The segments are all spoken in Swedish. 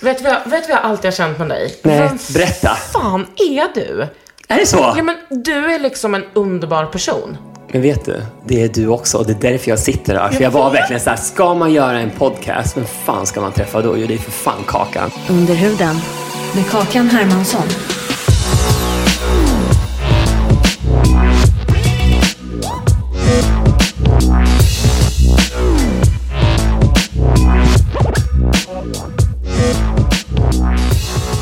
Vet du vad, jag- vet vad jag alltid har känt med dig? Nej, Vem berätta. fan är du? Är det så? Ja, men du är liksom en underbar person. Men vet du, det är du också och det är därför jag sitter här. För jag var verkligen så här, ska man göra en podcast, vem fan ska man träffa då? Jo, det är för fan Kakan. Under huden med Kakan Hermansson.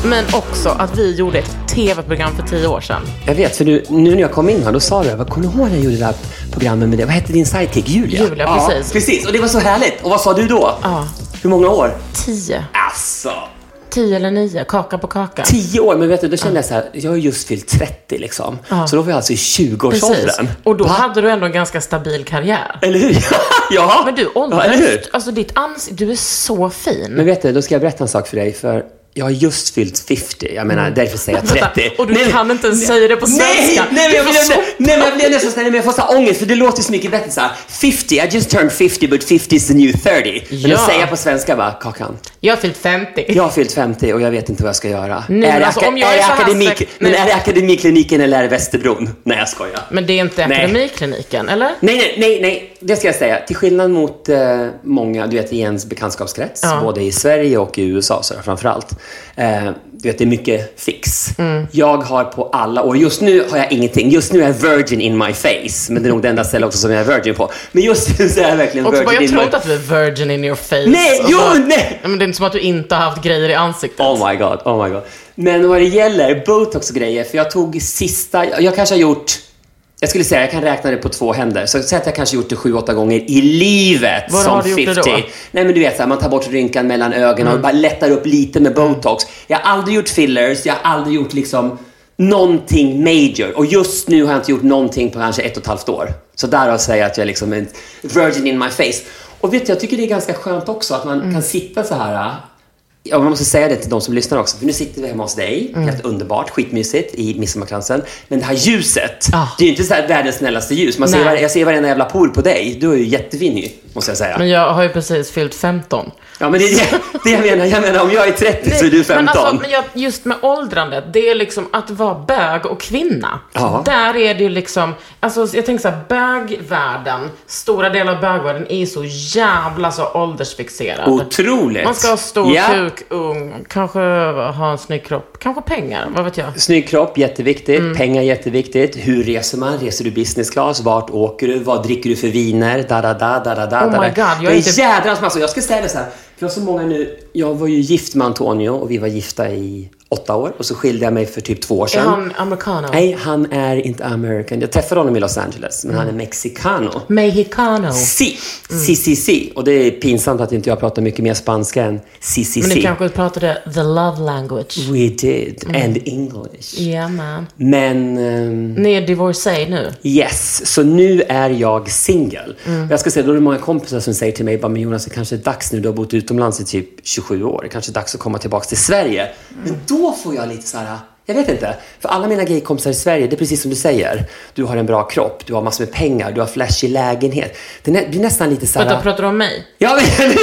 Men också att vi gjorde ett tv-program för tio år sedan. Jag vet, för du, nu när jag kom in här, då sa du, vad kommer du ihåg när jag gjorde det där programmet med det? Vad hette din sidekick? Julia? Julia, ja, precis. precis. Och det var så härligt. Och vad sa du då? Ja. Hur många år? Tio. Alltså, Tio eller nio, kaka på kaka. tio år. Men vet du, då kände jag så här, jag har just fyllt 30 liksom. Så då var jag alltså i 20-årsåldern. Och då Va? hade du ändå en ganska stabil karriär. Eller hur? ja. Men du, ja, åldern, hur? alltså ditt ansikte, du är så fin. Men vet du, då ska jag berätta en sak för dig. För jag har just fyllt 50. Jag menar, därför säger jag 30. Mm. Och du kan inte ens säga det på Nej, svenska. nej, men jag blir, så nej, men jag blir nästan nej, men jag får så här ångest för det låter så mycket bättre så här. 50, I just turned 50 but 50 is the new 30. Men Ja. att säga på svenska bara, Kakan, Jag har fyllt 50. jag har fyllt 50 och jag vet inte vad jag ska göra. Nej, är, det alltså, om jag är, är här akademik, men är det Akademikliniken eller är det Västerbron? Nej, jag skojar. Men det är inte Nej. Akademikliniken, eller? Nej, nej, nej, nej, det ska jag säga. Till skillnad mot eh, många, du vet, i ens bekantskapskrets, Ja. både i Sverige och i USA så framför allt. Eh, du vet, det är mycket fix. Mm. Jag har på alla år, just nu har jag ingenting. Just nu är jag virgin in my face. Men det är nog det enda stället också som jag är virgin på. Men just nu så är jag verkligen Och så bara, virgin jag in tror my... inte att du är virgin in your face. Nej, Och jo, så- nej! Men det är inte som att du inte har haft grejer i ansiktet. Oh my god, oh my god. Men vad det gäller botox och grejer, för jag tog sista, jag kanske har gjort, jag skulle säga jag kan räkna det på två händer. Så säg att jag kanske gjort det sju, åtta gånger i livet Var som har du gjort 50. det då? Mm. Nej men du vet, så här, man tar bort rynkan mellan ögonen och bara lättar upp lite med botox. Jag har aldrig gjort fillers, jag har aldrig gjort liksom någonting major. Och just nu har jag inte gjort någonting på kanske ett och ett halvt år. Så därav säger jag att jag är liksom en virgin in my face. Och vet du, jag tycker det är ganska skönt också att man kan sitta så här Ja, man måste säga det till de som lyssnar också. För nu sitter vi hemma hos dig, Mm. helt underbart, skitmysigt i midsommarkransen. Men det här ljuset, Ah. det är ju inte så världens snällaste ljus. Man ser, Nej. var- jag ser varenda jävla por på dig. Du är ju jättefin ju, måste jag säga. Men jag har ju precis fyllt 15. ja, men det är det, det jag menar. Jag menar, om jag är 30 så är du 15. Men, alltså, men jag, just med åldrandet, det är liksom att vara bög och kvinna. Ja. Där är det ju liksom, alltså jag tänker så här, bögvärlden, stora delar av bögvärlden är så jävla så åldersfixerad. Otroligt. Man ska ha stor Ja. kuk, ung, kanske ha en snygg kropp, kanske pengar, vad vet jag. Snygg kropp, jätteviktigt. Mm. Pengar, jätteviktigt. Hur reser man? Reser du business class? Vart åker du? Vad dricker du för viner? Da, da, da, da, da, da, Oh my God, jag är inte- jädrans massa. Jag ska säga det så här. För jag har så många nu. Jag var ju gift med Antonio och vi var gifta i åtta år. Och så skilde jag mig för typ två år Är sedan. han americano? Nej, han är inte american. Jag träffade honom i Los Angeles, men han är mexicano. Mexicano. Si, si, si, si. Och det är pinsamt att inte jag pratar mycket mer spanska än si, si, Men ni si. kanske pratade the love language? We did. Mm. And English. Yeah man. Men... ehm, Ni är divorcee nu? Yes, så nu är jag singel. Mm. Jag ska säga, då är det många kompisar som säger till mig, bara, men Jonas, det kanske är dags nu, du har bott utomlands i typ 27 år, det kanske är dags att komma tillbaka till Sverige. Men då får jag lite så här, jag vet inte. För alla mina gaykompisar i Sverige, det är precis som du säger. Du har en bra kropp, du har massor med pengar, du har flashig lägenhet. Det blir nästan lite så här... Vänta, pratar du om mig? Ja, men eller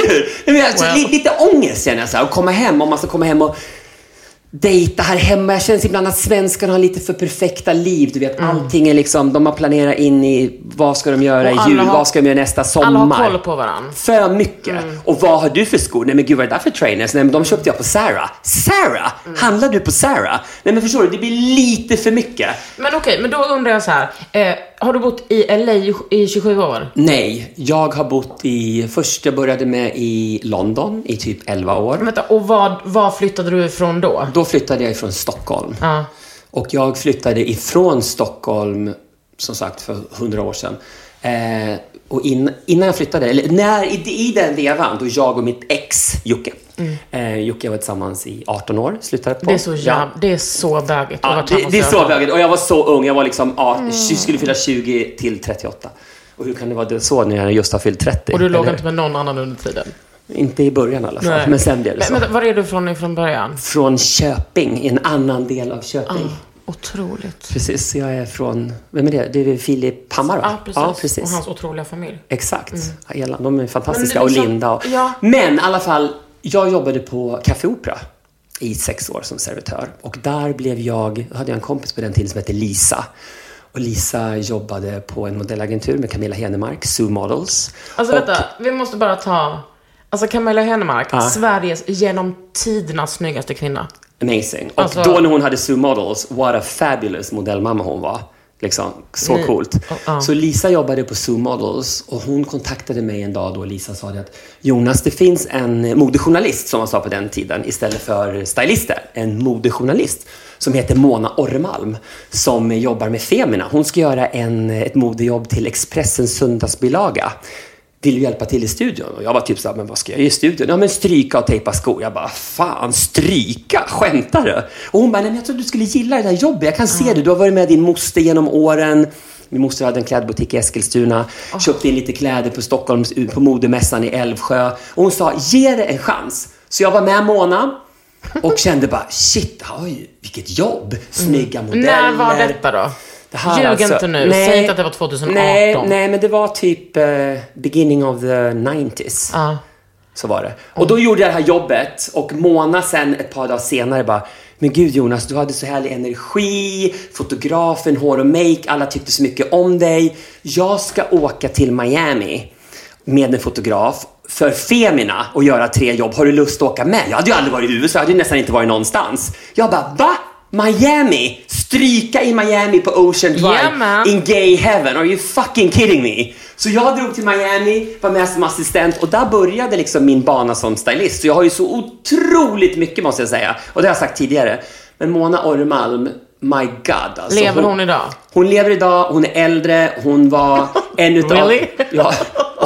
hur? Lite ångest känner jag så här, att komma hem, om man ska komma hem och dejta här hemma. Jag känner ibland att svenskarna har lite för perfekta liv. Du vet, allting är liksom, de har planerat in i vad ska de göra i jul, har- vad ska de göra nästa sommar. Alla har koll på varandra. För mycket. Och vad har du för skor? Nej men gud vad är det där för trainers? Nej men de köpte jag på Zara. Zara? Handlar du på Zara? Nej men förstår du, det blir lite för mycket. Men okej, men då undrar jag så här. Eh, har du bott i LA i, i 27 år? Nej, jag har bott i, först jag började med i London i typ 11 år. Vänta, och vad, vad flyttade du ifrån då? Då flyttade jag ifrån Stockholm. Ja. Och jag flyttade ifrån Stockholm, som sagt, för 100 år sedan. Eh, och in, innan jag flyttade, eller när, i, i den vevan, då jag och mitt ex, Jocke, eh, Jocke var tillsammans i 18 år, slutade på. Mm. Det är så. Ja. det är så bögigt. Ja, det, det är så bögigt. Och jag var så ung. Jag var liksom ja, Mm. skulle fylla 20 till 38. Och hur kan det vara så när jag just har fyllt 30? Och du låg inte med någon annan under tiden? Inte i början i alla fall, Nej. men sen blev det Men, så. vänta, var är du från ifrån början? Från Köping, en annan del av Köping. Otroligt. Precis, jag är från, vem är det? Det är Filip Hammar va? Ja, precis. Och hans otroliga familj. Exakt. Hela, de är fantastiska. Men är och liksom- Linda. Och, ja. Men i alla fall, jag jobbade på Café Opera i sex år som servitör. Och där blev jag, hade jag en kompis på den tiden som hette Lisa. Och Lisa jobbade på en modellagentur med Camilla Henemark, Sue Models. Alltså och, vänta, vi måste bara ta... Alltså Camilla Henemark, Ja. Sveriges genom tiderna snyggaste kvinna. Amazing. Och Alltså- då när hon hade Sue Models, what a fabulous modellmamma hon var. Liksom, så Ni- coolt. ja. Så Lisa jobbade på Sue Models och hon kontaktade mig en dag då Lisa sa att Jonas, det finns en modejournalist som man sa på den tiden istället för stylister. En modejournalist som heter Mona Orremalm som jobbar med Femina. Hon ska göra en, ett modejobb till Expressens söndagsbilaga vill du hjälpa till i studion? Och jag var typ såhär, men vad ska jag göra i studion? Ja men stryka och tejpa skor. Jag bara, fan stryka? Skämtar du? Och hon bara, nej men jag trodde du skulle gilla det där jobbet. Jag kan se det. Du har varit med din moster genom åren. Min moster hade en klädbutik i Eskilstuna. Köpte in lite kläder på Stockholms, på modemässan i Älvsjö. Och hon sa, ge det en chans. Så jag var med Mona. Och kände bara, shit, oj, vilket jobb. Snygga modeller. När var detta då? Ljug alltså- inte nu. Säg inte att det var 2018. Nej, nej, men det var typ eh, beginning of the 90s. Ja. Så var det. Och då gjorde jag det här jobbet och Mona sen ett par dagar senare bara men gud Jonas, du hade så härlig energi, fotografen, hår och make, alla tyckte så mycket om dig. Jag ska åka till Miami med en fotograf för Femina och göra tre jobb. Har du lust att åka med? Jag hade ju aldrig varit i USA, jag hade ju nästan inte varit någonstans. Jag bara, va? Miami? Stryka i Miami på Ocean Drive Yeah, man. in gay heaven? Are you fucking kidding me? Så jag drog till Miami, var med som assistent och där började liksom min bana som stylist. Så jag har ju så otroligt mycket måste jag säga. Och det har jag sagt tidigare. Men Mona Ormalm, my god alltså. Lever hon idag? Hon lever idag, hon är äldre, hon var en utav... Really? Ja,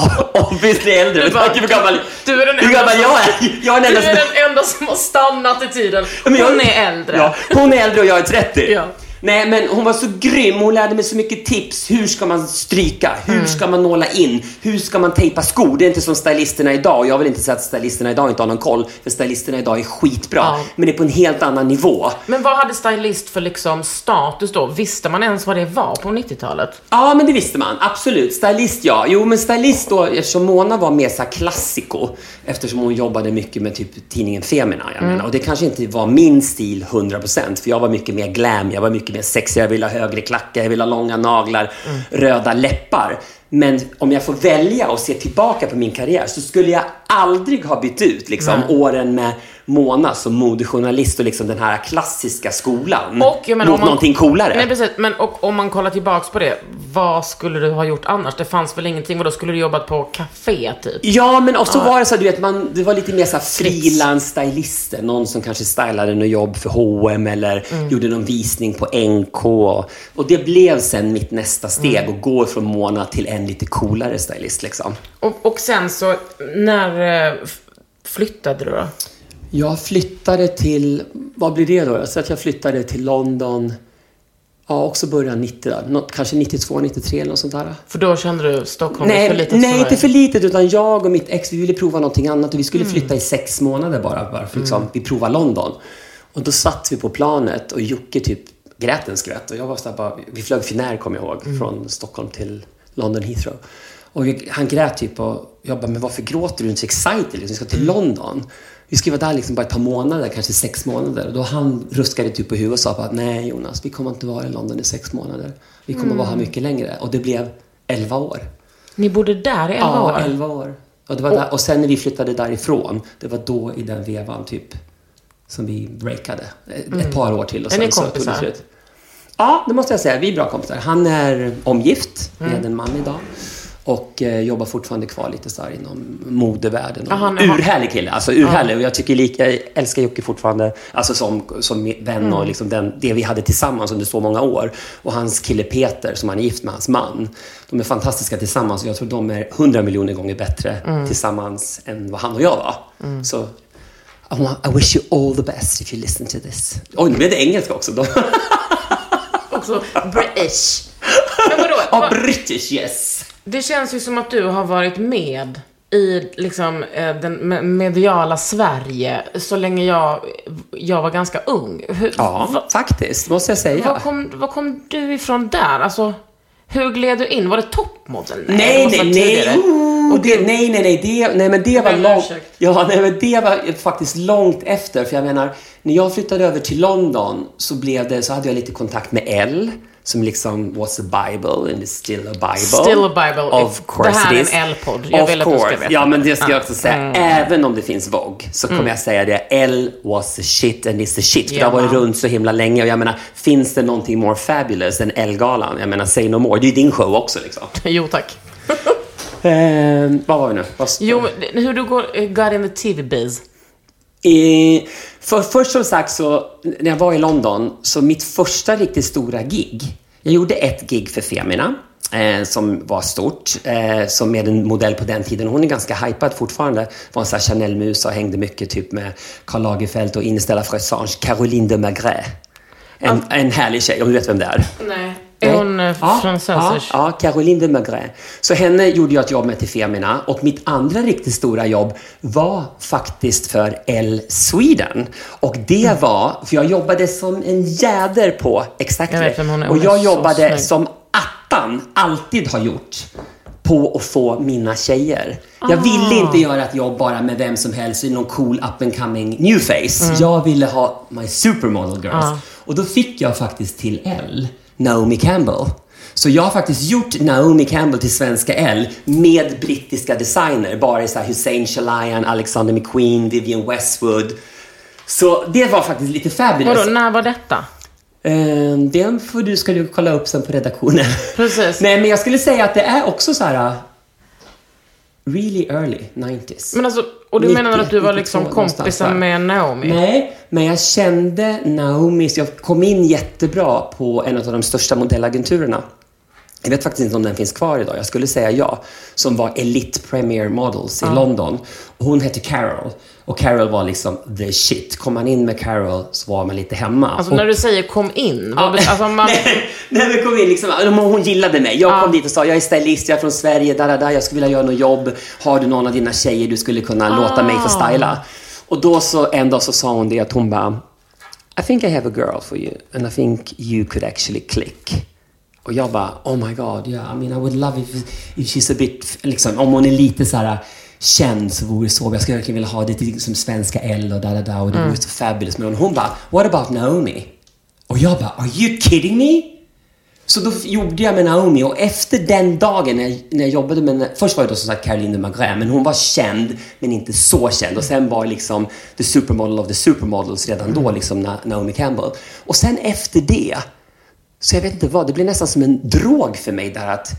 obviously äldre. Med tanke på hur gammal, Du är den hur gammal jag är. Jag är den Du enda är som... den enda som har stannat i tiden. Men jag- Hon är äldre. Ja, hon är äldre och jag är 30. Ja. Nej, men hon var så grym. Hon lärde mig så mycket tips. Hur ska man stryka? Hur Mm. ska man nåla in? Hur ska man tejpa skor? Det är inte som stylisterna idag. Jag vill inte säga att stylisterna idag inte har någon koll, för stylisterna idag är skitbra. Ja. Men det är på en helt annan nivå. Men vad hade stylist för liksom status då? Visste man ens vad det var på 90-talet? Ja, men det visste man. Absolut. Stylist, ja. Jo, men stylist då, eftersom Mona var mer så klassiko, eftersom hon jobbade mycket med typ tidningen Femina, jag menar. Och det kanske inte var min stil 100%, för jag var mycket mer glam, jag var mycket mer sexig, jag ville ha högre klackar, jag ville ha långa naglar, röda läppar. Men om jag får välja och se tillbaka på min karriär så skulle jag aldrig ha bytt ut liksom, åren med Mona som modejournalist och liksom den här klassiska skolan Och, menar, mot om man- någonting coolare. Nej precis, men och, om man kollar tillbaks på det, vad skulle du ha gjort annars? Det fanns väl ingenting, och då skulle du jobbat på café typ? Ja, men också var det så att du vet, man, det var lite mer så här frilans-stylister. Någon som kanske stylade något jobb för H&M eller gjorde någon visning på NK. Och det blev sen mitt nästa steg, att gå från Mona till en lite coolare stylist liksom. Och, och sen så, när eh, flyttade du då? Jag flyttade till, vad blir det då? Så att jag flyttade till London, ja också början 90 där. Något, kanske 92, 93 eller något sånt där. För då kände du Stockholm är Nej, för litet nej inte för litet. Utan jag och mitt ex, vi ville prova någonting annat. Och vi Mm. skulle flytta i sex månader bara. bara för liksom, Vi provar London. Och då satt vi på planet och Jocke typ grät en skvätt. Och jag var så bara, vi flög Finnair kommer jag ihåg, Mm. från Stockholm till London Heathrow. Och han grät typ och jag bara, men varför gråter du? Du är inte så excited liksom. Vi ska till London. Vi ska vara där liksom bara ett par månader, kanske sex månader. Och då han ruskade typ på huvudet och sa bara, nej Jonas, vi kommer inte vara i London i sex månader. Vi kommer vara här mycket längre. Och det blev elva år. Ni bodde där i elva Ja, år? 11 år. Och, det var där, och sen när vi flyttade därifrån, det var då i den vevan typ som vi breakade. Ett- Ett par år till och Mm. Är sen ni så tog det slut. Ja, det måste jag säga. Vi är bra kompisar. Han är omgift Mm. med en man idag. Och eh, jobbar fortfarande kvar lite så här inom modevärlden. Och han- urhärlig kille. Alltså urhärlig. Och jag tycker lika, jag älskar Jocke fortfarande. Alltså som, som vän Mm. och liksom den, det vi hade tillsammans under så många år. Och hans kille Peter, som han är gift med, hans man. De är fantastiska tillsammans. Och jag tror de är hundra miljoner gånger bättre Mm. tillsammans än vad han och jag var. Så I, want, I wish you all the best if you listen to this. Oj, nu blev det engelska också. Också British. Men vadå? Ja, Va- British, yes. Det känns ju som att du har varit med i liksom, eh, den me- mediala Sverige så länge jag, jag var ganska ung. Hur, Ja, va- faktiskt, måste jag säga. var, kom, var kom du ifrån där? Alltså, hur gled du in? Var det toppmodell? Nej, nej, nej. Oh, det, nej, nej, nej, det, nej, men det var långt. Ja, nej, men det var faktiskt långt efter. För jag menar, när jag flyttade över till London så blev det, så hade jag lite kontakt med Elle. Som liksom was a bible and is still a bible. Still a Bible. Of course Det här är en Elle-podd. Jag of vill att du ska course. veta Ja, men det ska. Mm. jag också säga. Även om det finns Vogue så kommer jag säga det. Elle was the shit and is the shit. För det har varit runt så himla länge. Och jag menar, finns det någonting more fabulous än Elle-galan? Jag menar, say no more. Det är ju din show också liksom. Jo, tack. Eh, vad var vi nu? Vad Jo, hur du går, eh, got in the TV-biz. För, först som sagt så, när jag var i London, så mitt första riktigt stora gig, jag gjorde ett gig för Femina, eh, som var stort, eh, som med en modell på den tiden. Hon är ganska hypad fortfarande. Var en sån här Chanel-mus och hängde mycket typ med Karl Lagerfeld och Ines de la Fressange, Caroline de Maigret. En, en härlig tjej, om du vet vem det är. Nej. Är hon eh, Ja, fransäsisk? Ja, ja, Caroline de Maigret. Så henne gjorde jag ett jobb med till Femina och mitt andra riktigt stora jobb var faktiskt för L Sweden. Och det Mm. var, för jag jobbade som en jäder på Exactly. Jag vet hon är. Och jag jobbade som attan alltid har gjort på att få mina tjejer. Jag Ah. ville inte göra ett jobb bara med vem som helst i någon cool up and coming new face. Mm. Jag ville ha my supermodel girls. Ah. Och då fick jag faktiskt till L, Naomi Campbell. Så jag har faktiskt gjort Naomi Campbell till svenska L med brittiska designer. Bara så här Hussein Chalayan, Alexander McQueen, Vivienne Westwood. Så det var faktiskt lite fabulous. Vadå, när var detta? Eh, det får du, ska du kolla upp sen på redaktionen. Precis. Nej, men jag skulle säga att det är också så här... uh, Really early 90s. Men alltså, och du 90, menar att du var 92 liksom kompisen med Naomi? Nej, men jag kände Naomi, så jag kom in jättebra på en av de största modellagenturerna. Jag vet faktiskt inte om den finns kvar idag. Jag skulle säga ja. Som var Elite Premier Models i London. Och hon hette Carol. Och Carol var liksom the shit. Kom man in med Carol så var man lite hemma. Alltså och, när du säger kom in, vad bet- alltså man... nej, nej, men kom in liksom. Hon gillade mig. Jag kom dit och sa, jag är stylist, jag är från Sverige, da, da, da, jag skulle vilja göra något jobb. Har du någon av dina tjejer du skulle kunna låta mig få styla? Och då så, en dag så sa hon det att hon bara, I think I have a girl for you and I think you could actually click. Och jag bara, oh my god, yeah, I mean I would love if, if she's a bit, liksom, om hon är lite så här känd så vore det så. Jag skulle verkligen vilja ha det till som svenska L och da da da och det vore så fabulous. Men hon bara, what about Naomi? Och jag bara, are you kidding me? Så då gjorde jag med Naomi och efter den dagen när jag, när jag jobbade med, först var det då som sagt Caroline de Maigret, men hon var känd men inte så känd och sen var liksom the supermodel of the supermodels redan då liksom Na- Naomi Campbell. Och sen efter det, så jag vet inte vad, det blev nästan som en drog för mig där att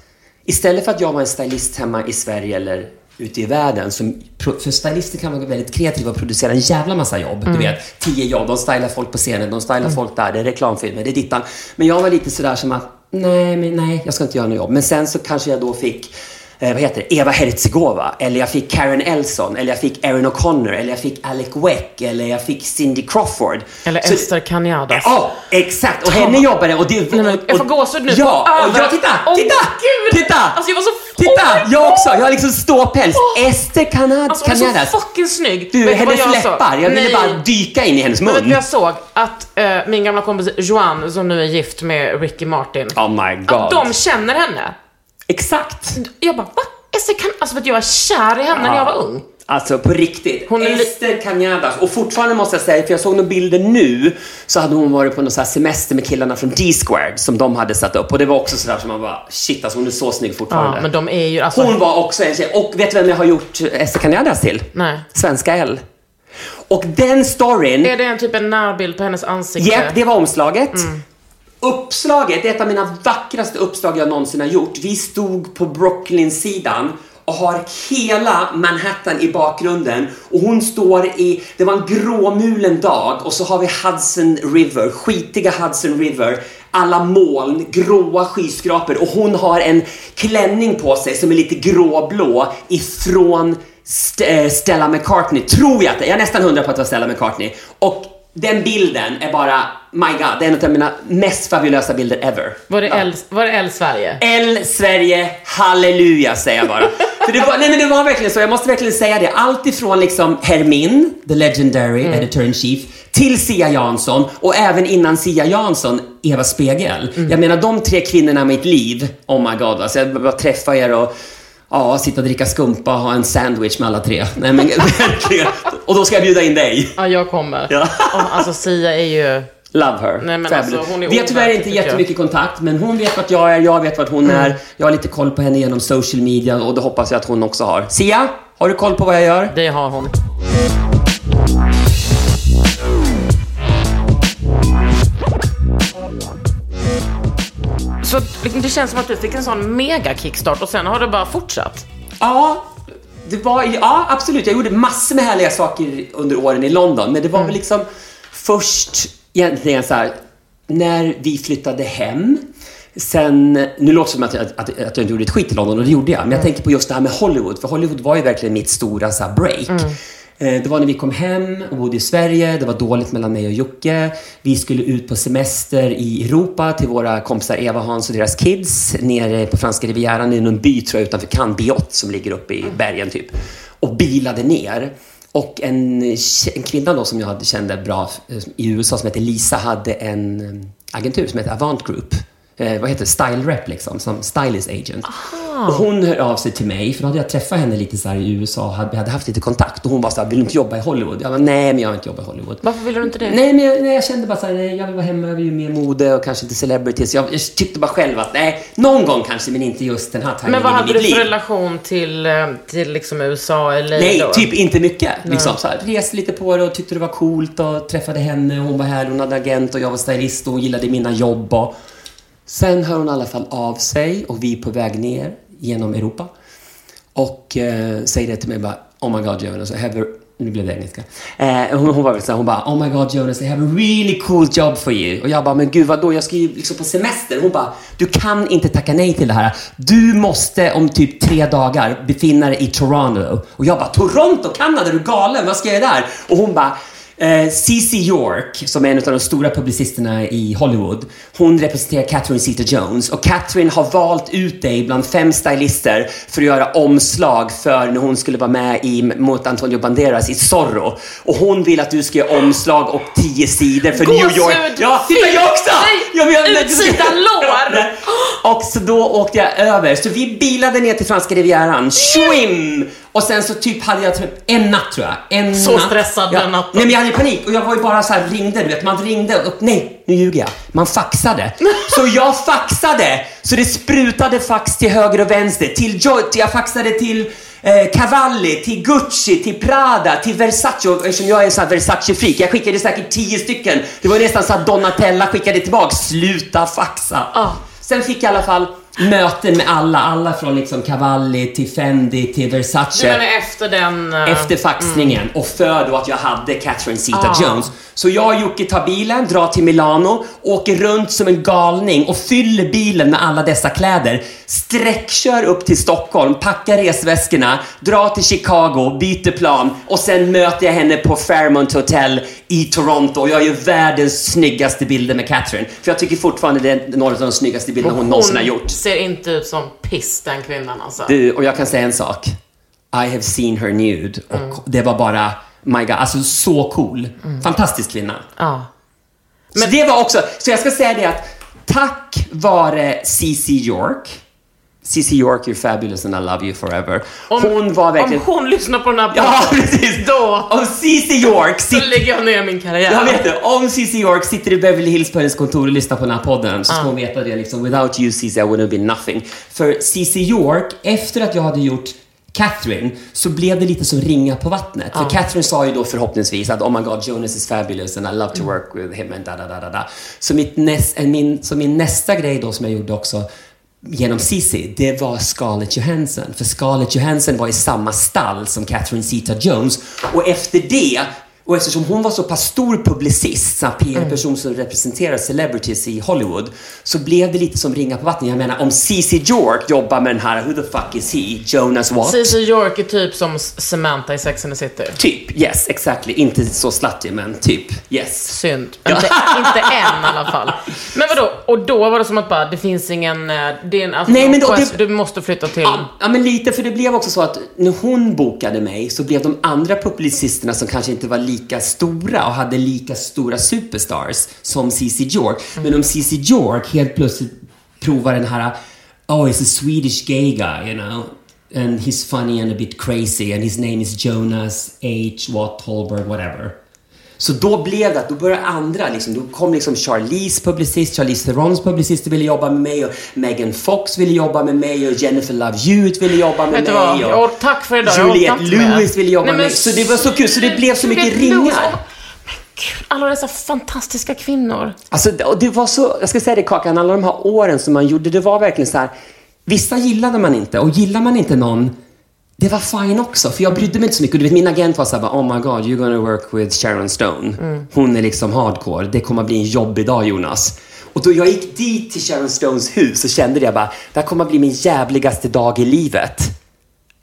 istället för att jag var en stylist hemma i Sverige eller ute i världen, som, för stylister kan vara väldigt kreativa och producera en jävla massa jobb. Du vet, tio jobb, de stylar folk på scenen, de stylar folk där, det är reklamfilmer, det är dittan. Men jag var lite sådär som att, nej, men nej, jag ska inte göra något jobb. Men sen så kanske jag då fick eh, vad heter det, Eva Hertzegova, eller jag fick Karen Elson, eller jag fick Erin O'Connor, eller jag fick Alec Weck, eller jag fick Cindy Crawford. Eller Så- Esther Canyadas. Ja, exakt. Och henne jobbade och det... Nej, men jag får och- gåshud nu. Ja, och jag, över- titta, Åh, titta, titta! Alltså jag var så... Titta, Oh jag också. Jag har liksom ståpäls. Ester Canad, Alltså hon är så fucking snygg. Du, hennes jag läppar. Jag ville bara dyka in i hennes Men vet du mun. jag såg? Att eh, min gamla kompis Joanne, som nu är gift med Ricky Martin, Oh my god. att de känner henne. Exakt. Jag bara, va? Ester kan, alltså vet du, jag var kär i henne när jag var ung. Alltså på riktigt. Hon är li- Ester Cañadas. Och fortfarande måste jag säga, för jag såg några bilder nu, så hade hon varit på någon så här semester med killarna från D-Squared som de hade satt upp. Och det var också sådär som man bara, shit alltså hon är så snygg fortfarande. Ja, men de är ju alltså... Hon var också en tjej. Och vet du vem jag har gjort Ester Cañadas till? Nej. Svenska L. Och den storyn... Är det en typ en närbild på hennes ansikte? Ja, det var omslaget. Uppslaget, det är ett av mina vackraste uppslag jag någonsin har gjort. Vi stod på Brooklyn-sidan och har hela Manhattan i bakgrunden och hon står i, det var en gråmulen dag och så har vi Hudson River, skitiga Hudson River, alla moln, gråa skyskrapor och hon har en klänning på sig som är lite gråblå ifrån St- eh, Stella McCartney, tror jag att det är. Jag är nästan hundra på att det var Stella McCartney. Och den bilden är bara, my god, det är en av mina mest fabulösa bilder ever. Var det, L, var det L Sverige? L Sverige, halleluja säger jag bara. För det var, nej men det var verkligen så, jag måste verkligen säga det. Allt ifrån liksom Hermin, the legendary editor in chief, till Sia Jansson och även innan Sia Jansson, Eva Spegel. Jag menar de tre kvinnorna i mitt liv, oh my god alltså, jag bara träffa er och Ja, sitta och dricka skumpa och ha en sandwich med alla tre. Nej men verkligen. Och då ska jag bjuda in dig. Ja, jag kommer. Ja. Oh, alltså Sia är ju... Love her. Nej, men Fabulous. alltså, hon är vi har tyvärr inte tycker jag. jättemycket kontakt, men hon vet vart jag är, jag vet vart hon är. Jag har lite koll på henne genom social media och det hoppas jag att hon också har. Sia, har du koll på vad jag gör? Det har hon. Så liksom, det känns som att du fick en sån mega kickstart och sen har det bara fortsatt. Ja, det var, ja, absolut. Jag gjorde massor med härliga saker under åren i London, men det var väl liksom först egentligen så här, när vi flyttade hem. Sen, nu låter det som att jag, att, att jag inte gjorde ett skit i London, och det gjorde jag. Men jag tänker på just det här med Hollywood, för Hollywood var ju verkligen mitt stora så här, break. Eh, Det var när vi kom hem och bodde i Sverige, det var dåligt mellan mig och Jocke. Vi skulle ut på semester i Europa till våra kompisar Eva, Hans och deras kids nere på franska rivieran i någon by tror jag utanför Cannes, Biot, som ligger uppe i bergen typ. Och bilade ner. Och en, en kvinna då som jag kände bra eh, i USA som heter Lisa hade en eh, agentur som heter Avant Group. Eh, vad heter det? Style rep liksom, som stylist agent. Och hon hör av sig till mig, för då hade jag träffat henne lite så i USA och hade, vi hade haft lite kontakt. Och hon var så här, vill du inte jobba i Hollywood? Jag bara, nej men jag vill inte jobba i Hollywood. Varför ville du inte det? Nej, men jag, nej, jag kände bara så här, nej, jag vill vara hemma, jag vill ju mer mode och kanske inte celebrities. Jag, jag tyckte bara själv att, nej, någon gång kanske, men inte just den här timingen Men vad hade du för relation till, eh, till liksom USA eller Nej, då? typ inte mycket. Liksom, så här, reste lite på det och tyckte det var coolt och träffade henne. och Hon var här, hon hade agent och jag var stylist och hon gillade mina jobb. Och... Sen hör hon i alla fall av sig och vi är på väg ner genom Europa. Och eh, säger det till mig bara, Oh my God Jonas, I have a... Nu blev det engelska. Eh, hon, hon var väl så här, hon bara, Oh my God Jonas, I have a really cool job for you. Och jag bara, men gud vadå, jag ska ju liksom på semester. Hon bara, du kan inte tacka nej till det här. Du måste om typ tre dagar befinna dig i Toronto. Och jag bara, Toronto, Kanada, är du galen? Vad ska jag göra där? Och hon bara, Eh, C.C. York, som är en av de stora publicisterna i Hollywood, hon representerar Catherine Zeta-Jones och Catherine har valt ut dig bland fem stylister för att göra omslag för när hon skulle vara med i, mot Antonio Banderas i Zorro. Och hon vill att du ska göra omslag och tio sidor för New York. Gåshud! Ja, titta jag också! Jag utsida lår! Och så då åkte jag över. Så vi bilade ner till franska rivieran. Swim! Och sen så typ hade jag typ en natt tror jag. En Så natt. stressad ja. den natten. Nej men jag hade panik och jag var ju bara så här ringde, du vet. Man ringde och nej, nu ljuger jag. Man faxade. Så jag faxade! Så det sprutade fax till höger och vänster. Till Joy, jag faxade till eh, Cavalli, till Gucci, till Prada, till Versace. Och eftersom jag är en sån här Versace-freak, jag skickade säkert tio stycken. Det var nästan så att Donatella skickade tillbaka. Sluta faxa! Ah. Sen fick jag i alla fall möten med alla. Alla från liksom Cavalli till Fendi till Versace. Du menar efter den... eh, Efter faxningen och för då att jag hade Catherine Ah. Zeta-Jones. Så jag och Jocke tar bilen, drar till Milano, åker runt som en galning och fyller bilen med alla dessa kläder. Sträckkör upp till Stockholm, packar resväskorna, drar till Chicago, byter plan och sen möter jag henne på Fairmont Hotel i Toronto. Jag gör världens snyggaste bilder med Catherine. För jag tycker fortfarande det är några av de snyggaste bilderna hon någonsin har gjort. Ser inte ut som piss den kvinnan alltså. Du, och jag kan säga en sak. I have seen her nude. Och Mm. det var bara, my god, alltså så cool. Fantastisk kvinna. Ja. så det var också, så jag ska säga det att tack vare CC York CC York, you're fabulous and I love you forever. Om, hon var verkligen... Om hon lyssnar på den här Ja, podden, precis. då, Om CC York så sitter... lägger jag ner min karriär. Jag vet det. Om CC York sitter i Beverly Hills på hennes kontor och lyssnar på den här podden så ska hon veta det liksom. Without you CC I wouldn't be nothing. För CC York, efter att jag hade gjort Catherine så blev det lite som ringa på vattnet. För Catherine sa ju då förhoppningsvis att oh my god, Jonas is fabulous and I love to work with him and da da da da da. Så, mitt näst, min, så min nästa grej då som jag gjorde också genom Cissi, det var Scarlett Johansson. För Scarlett Johansson var i samma stall som Catherine Zeta-Jones. Och efter det, och eftersom hon var så pass stor publicist, här PR-person som representerar celebrities i Hollywood, så blev det lite som ringa på vattnet. Jag menar, om Cici York jobbar med den här, who the fuck is he? Jonas what? CC York är typ som Samantha i Sex and the City. Typ, yes, exactly. Inte så slutty, men typ, yes. Synd. Inte, inte än i alla fall. Men vadå? Och då var det som att bara, det finns ingen... eh, Det är en, alltså, Nej, men då- det- du måste flytta till... Ja, ja, men lite, för det blev också så att när hon bokade mig så blev de andra publicisterna som kanske inte var lika lika stora och hade lika stora superstars som CC York. Men om CC York helt plötsligt provar den här Oh, he's a Swedish gay guy, you know. And he's funny and a bit crazy and his name is Jonas H. Watt Holberg, whatever. Så då blev det att då började andra, liksom, då kom liksom Charlize publicist, Charlize Therons publicister ville jobba med mig och Megan Fox ville jobba med mig och Jennifer Love Hewitt ville jobba med mig. vad? och Jag tack för idag, Juliette. Lewis ville jobba Nej, med mig. Så det var så kul, så det blev så mycket ringar. alla dessa fantastiska kvinnor. Alltså, det var så, jag ska säga det Kakan, alla de här åren som man gjorde, det var verkligen så här. Vissa gillade man inte och gillar man inte någon, det var fine också. För jag brydde mig inte så mycket. Du vet, min agent var så här, bara, oh my god, you're gonna work with Sharon Stone. Hon är liksom hardcore. Det kommer att bli en jobbig dag Jonas. Och då jag gick dit till Sharon Stones hus så kände jag bara, det här kommer att bli min jävligaste dag i livet.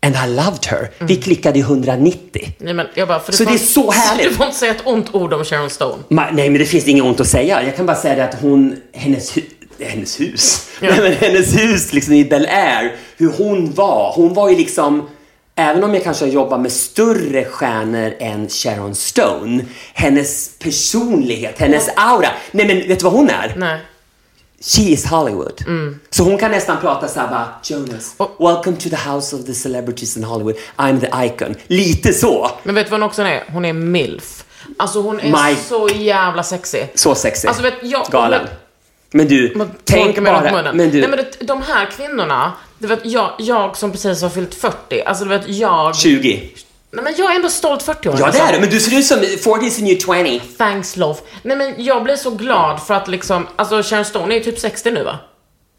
And I loved her. Vi klickade i 190. Nej, men jag bara, för du Så får det är så härligt. Du får inte säga ett ont ord om Sharon Stone. Ma- Nej, men det finns inget ont att säga. Jag kan bara säga det att hon, hennes, hu- hennes hus, Nej, men hennes hus liksom i Bel Air, hur hon var. Hon var ju liksom, även om jag kanske jobbar med större stjärnor än Sharon Stone, hennes personlighet, hennes aura. Nej, men vet du vad hon är? Nej. She is Hollywood. Så hon kan nästan prata såhär bara, Jonas, Och- welcome to the house of the celebrities in Hollywood. I'm the icon. Lite så. Men vet du vad hon också är? Hon är milf. Alltså hon är My- så jävla sexig. Så sexig. Alltså vet jag... Galen. Men du, Man tänk bara, munnen. men du, Nej men det, de här kvinnorna, du vet jag, jag som precis har fyllt 40, alltså du vet jag... 20. Nej men jag är ändå stolt 40-åring. Ja, det är det. Men du ser ut som 40s and you're 20. Thanks love. Nej men jag blir så glad för att liksom, alltså Sharon Stone är ju typ 60 nu va?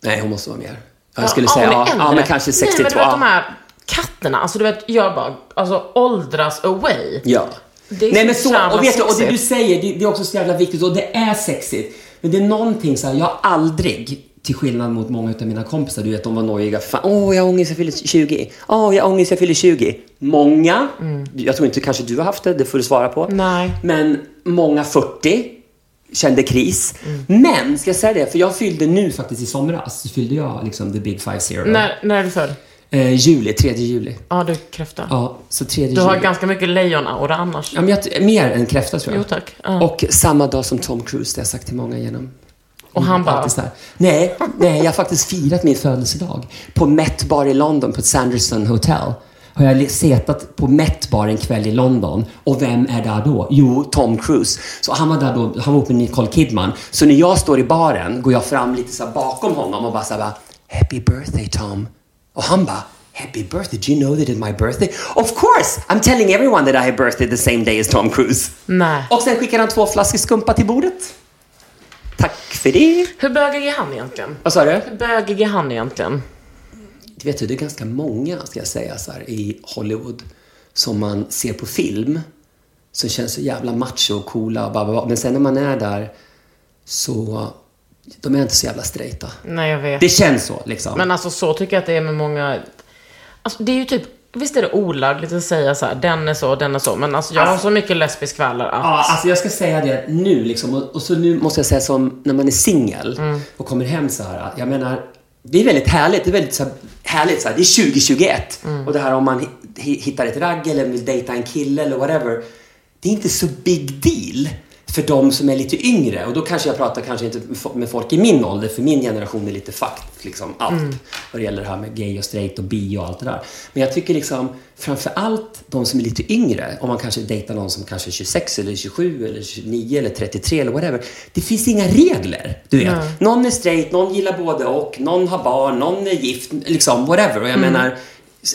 Nej, hon måste vara mer. Jag skulle ja, säga, ja, ja, men kanske 62. Nej men du vet de ja. här katterna, alltså du vet jag bara, alltså åldras away. Ja. Det är Nej, så men så, och vet du, och det sexigt. du säger, det, det är också så jävla viktigt och det är sexigt. Men det är någonting så här, jag har aldrig, till skillnad mot många av mina kompisar, du vet, de var nojiga. Fan, åh, jag har ångest, jag fyller 20. Åh, jag har ångest, jag fyller 20. Många, jag tror inte kanske du har haft det, det får du svara på. Nej. Men många 40 kände kris. Men, ska jag säga det, för jag fyllde nu faktiskt i somras, så fyllde jag liksom the big five zero. När, när är du född? Eh, juli, 3 juli. Ja, du kräfta. Ja, så 3 Du har juli. ganska mycket lejonaura annars. Ja, men jag, mer än kräfta tror jag. Jo, tack. Ja. Och samma dag som Tom Cruise, det har jag sagt till många genom Och han bara. Nej, nej, jag har faktiskt firat min födelsedag på Met Bar i London på ett Sanderson Hotel. Har jag setat på Met Bar en kväll i London och vem är där då? Jo, Tom Cruise. Så han var där då, han var uppe med Nicole Kidman. Så när jag står i baren går jag fram lite så bakom honom och bara så här Happy birthday Tom. Och han bara, Happy birthday, do you know that it's my birthday? Of course! I'm telling everyone that I have birthday the same day as Tom Cruise. nej. Och sen skickar han två flaskor skumpa till bordet. Tack för det. Hur bögig är han egentligen? Vad sa du? Hur bögig är han egentligen? Du vet, det är ganska många, ska jag säga, så här, i Hollywood som man ser på film som känns så jävla macho och coola och bara, bara. Men sen när man är där så, de är inte så jävla straighta. Nej, jag vet. Det känns så, liksom. Men alltså så tycker jag att det är med många... Alltså det är ju typ, visst är det olagligt att säga så här, den är så, den är så, men alltså jag har så mycket lesbiskvällar att... Ja, alltså jag ska säga det nu liksom. Och, och så nu måste jag säga som när man är singel och kommer hem så här. Jag menar, det är väldigt härligt. Det är väldigt så här, härligt så här. Det är 2021. Och det här om man hi- hittar ett ragg eller vill dejta en kille eller whatever. Det är inte så big deal. För de som är lite yngre. Och då kanske jag pratar kanske inte med folk i min ålder, för min generation är lite fakt, liksom allt. Mm. Vad det gäller det här med gay och straight och bi och allt det där. Men jag tycker liksom, framför allt de som är lite yngre, om man kanske dejtar någon som kanske är 26 eller 27 eller 29 eller 33 eller whatever. Det finns inga regler, du vet. Någon är straight, någon gillar både och, någon har barn, någon är gift, liksom whatever. Och jag Mm. menar,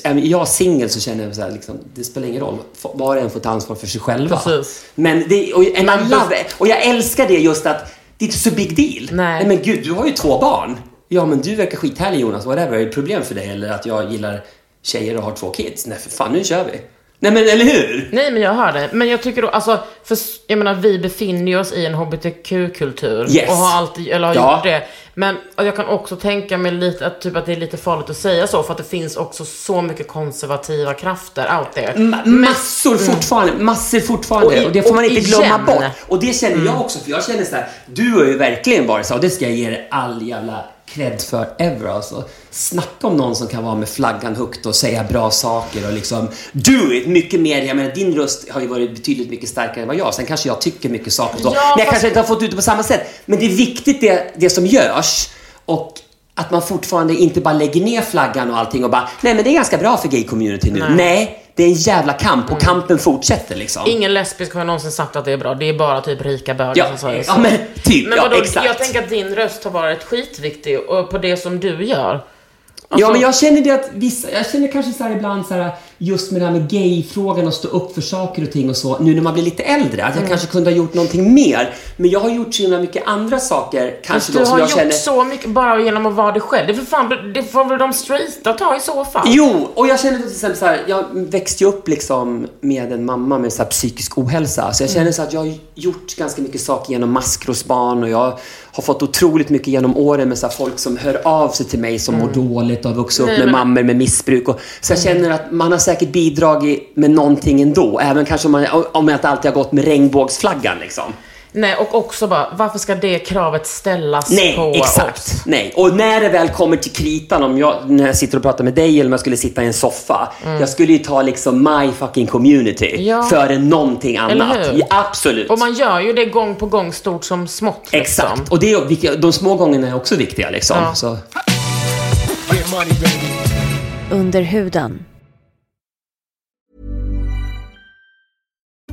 är jag singel så känner jag så här, liksom, det spelar ingen roll. Var och en får ta ansvar för sig själva. Precis. Men det, och, and I love it. och jag älskar det just att det är inte så big deal. Nej. men gud, du har ju två barn. Ja, men du verkar skithärlig Jonas, whatever. Är det problem för dig? Eller att jag gillar tjejer och har två kids? Nej, för fan, nu kör vi. Nej, men eller hur? Nej, men jag hör det. Men jag tycker då, alltså, för jag menar, vi befinner oss i en hbtq-kultur. Yes. Och har alltid, eller har Ja. gjort det. Men och jag kan också tänka mig lite att, typ, att det är lite farligt att säga så, för att det finns också så mycket konservativa krafter out there. Ma- massor fortfarande, massor fortfarande. Och Och, i- det får man och inte glömma igen. bort. Och det känner jag också, för jag känner så här, du har ju verkligen varit så, och det ska jag ge dig all jävla cred för ever alltså. Snacka om någon som kan vara med flaggan högt och säga bra saker och liksom do it mycket mer. Jag menar, din röst har ju varit betydligt mycket starkare än vad jag. Sen kanske jag tycker mycket saker och så. Ja, men jag fast- kanske inte har fått ut det på samma sätt. Men det är viktigt det, det som görs. Och att man fortfarande inte bara lägger ner flaggan och allting och bara, nej men det är ganska bra för gay-community nu. Nej. Det är en jävla kamp och kampen fortsätter liksom. Ingen lesbisk har någonsin sagt att det är bra. Det är bara typ rika bögar Ja, som säger så. ja, men typ. Men Ja, vadå, exakt. jag tänker att din röst har varit skitviktig och på det som du gör. Ja, Alltså- men jag känner det att vissa, jag känner kanske så här ibland så här, just med det här med gay-frågan och stå upp för saker och ting och så, nu när man blir lite äldre, att jag kanske kunde ha gjort någonting mer. Men jag har gjort så himla mycket andra saker, kanske då du som har jag gjort känner... så mycket bara genom att vara dig själv. Det, för fan, det får väl de straighta ta i så fall. Jo, och jag känner till exempel så här, jag växte ju upp liksom med en mamma med så psykisk ohälsa. Så jag känner så att jag har gjort ganska mycket saker genom maskrosbarn och jag har fått otroligt mycket genom åren med så folk som hör av sig till mig som mår dåligt och har vuxit upp Nej, med men- mammor med missbruk. Och, så jag känner att man har säkert bidragit med någonting ändå. Även kanske om man, om jag inte alltid har gått med regnbågsflaggan liksom. Nej, och också bara, varför ska det kravet ställas Nej, på exakt. oss? Nej. Och när det väl kommer till kritan, om jag, när jag sitter och pratar med dig eller om jag skulle sitta i en soffa. Jag skulle ju ta liksom my fucking community Mm. Ja. före någonting Eller annat. hur? Ja, absolut. Och man gör ju det gång på gång, stort som smått. Liksom. Exakt. Och det är, de små gångerna är också viktiga liksom. Ja. Så. Under huden.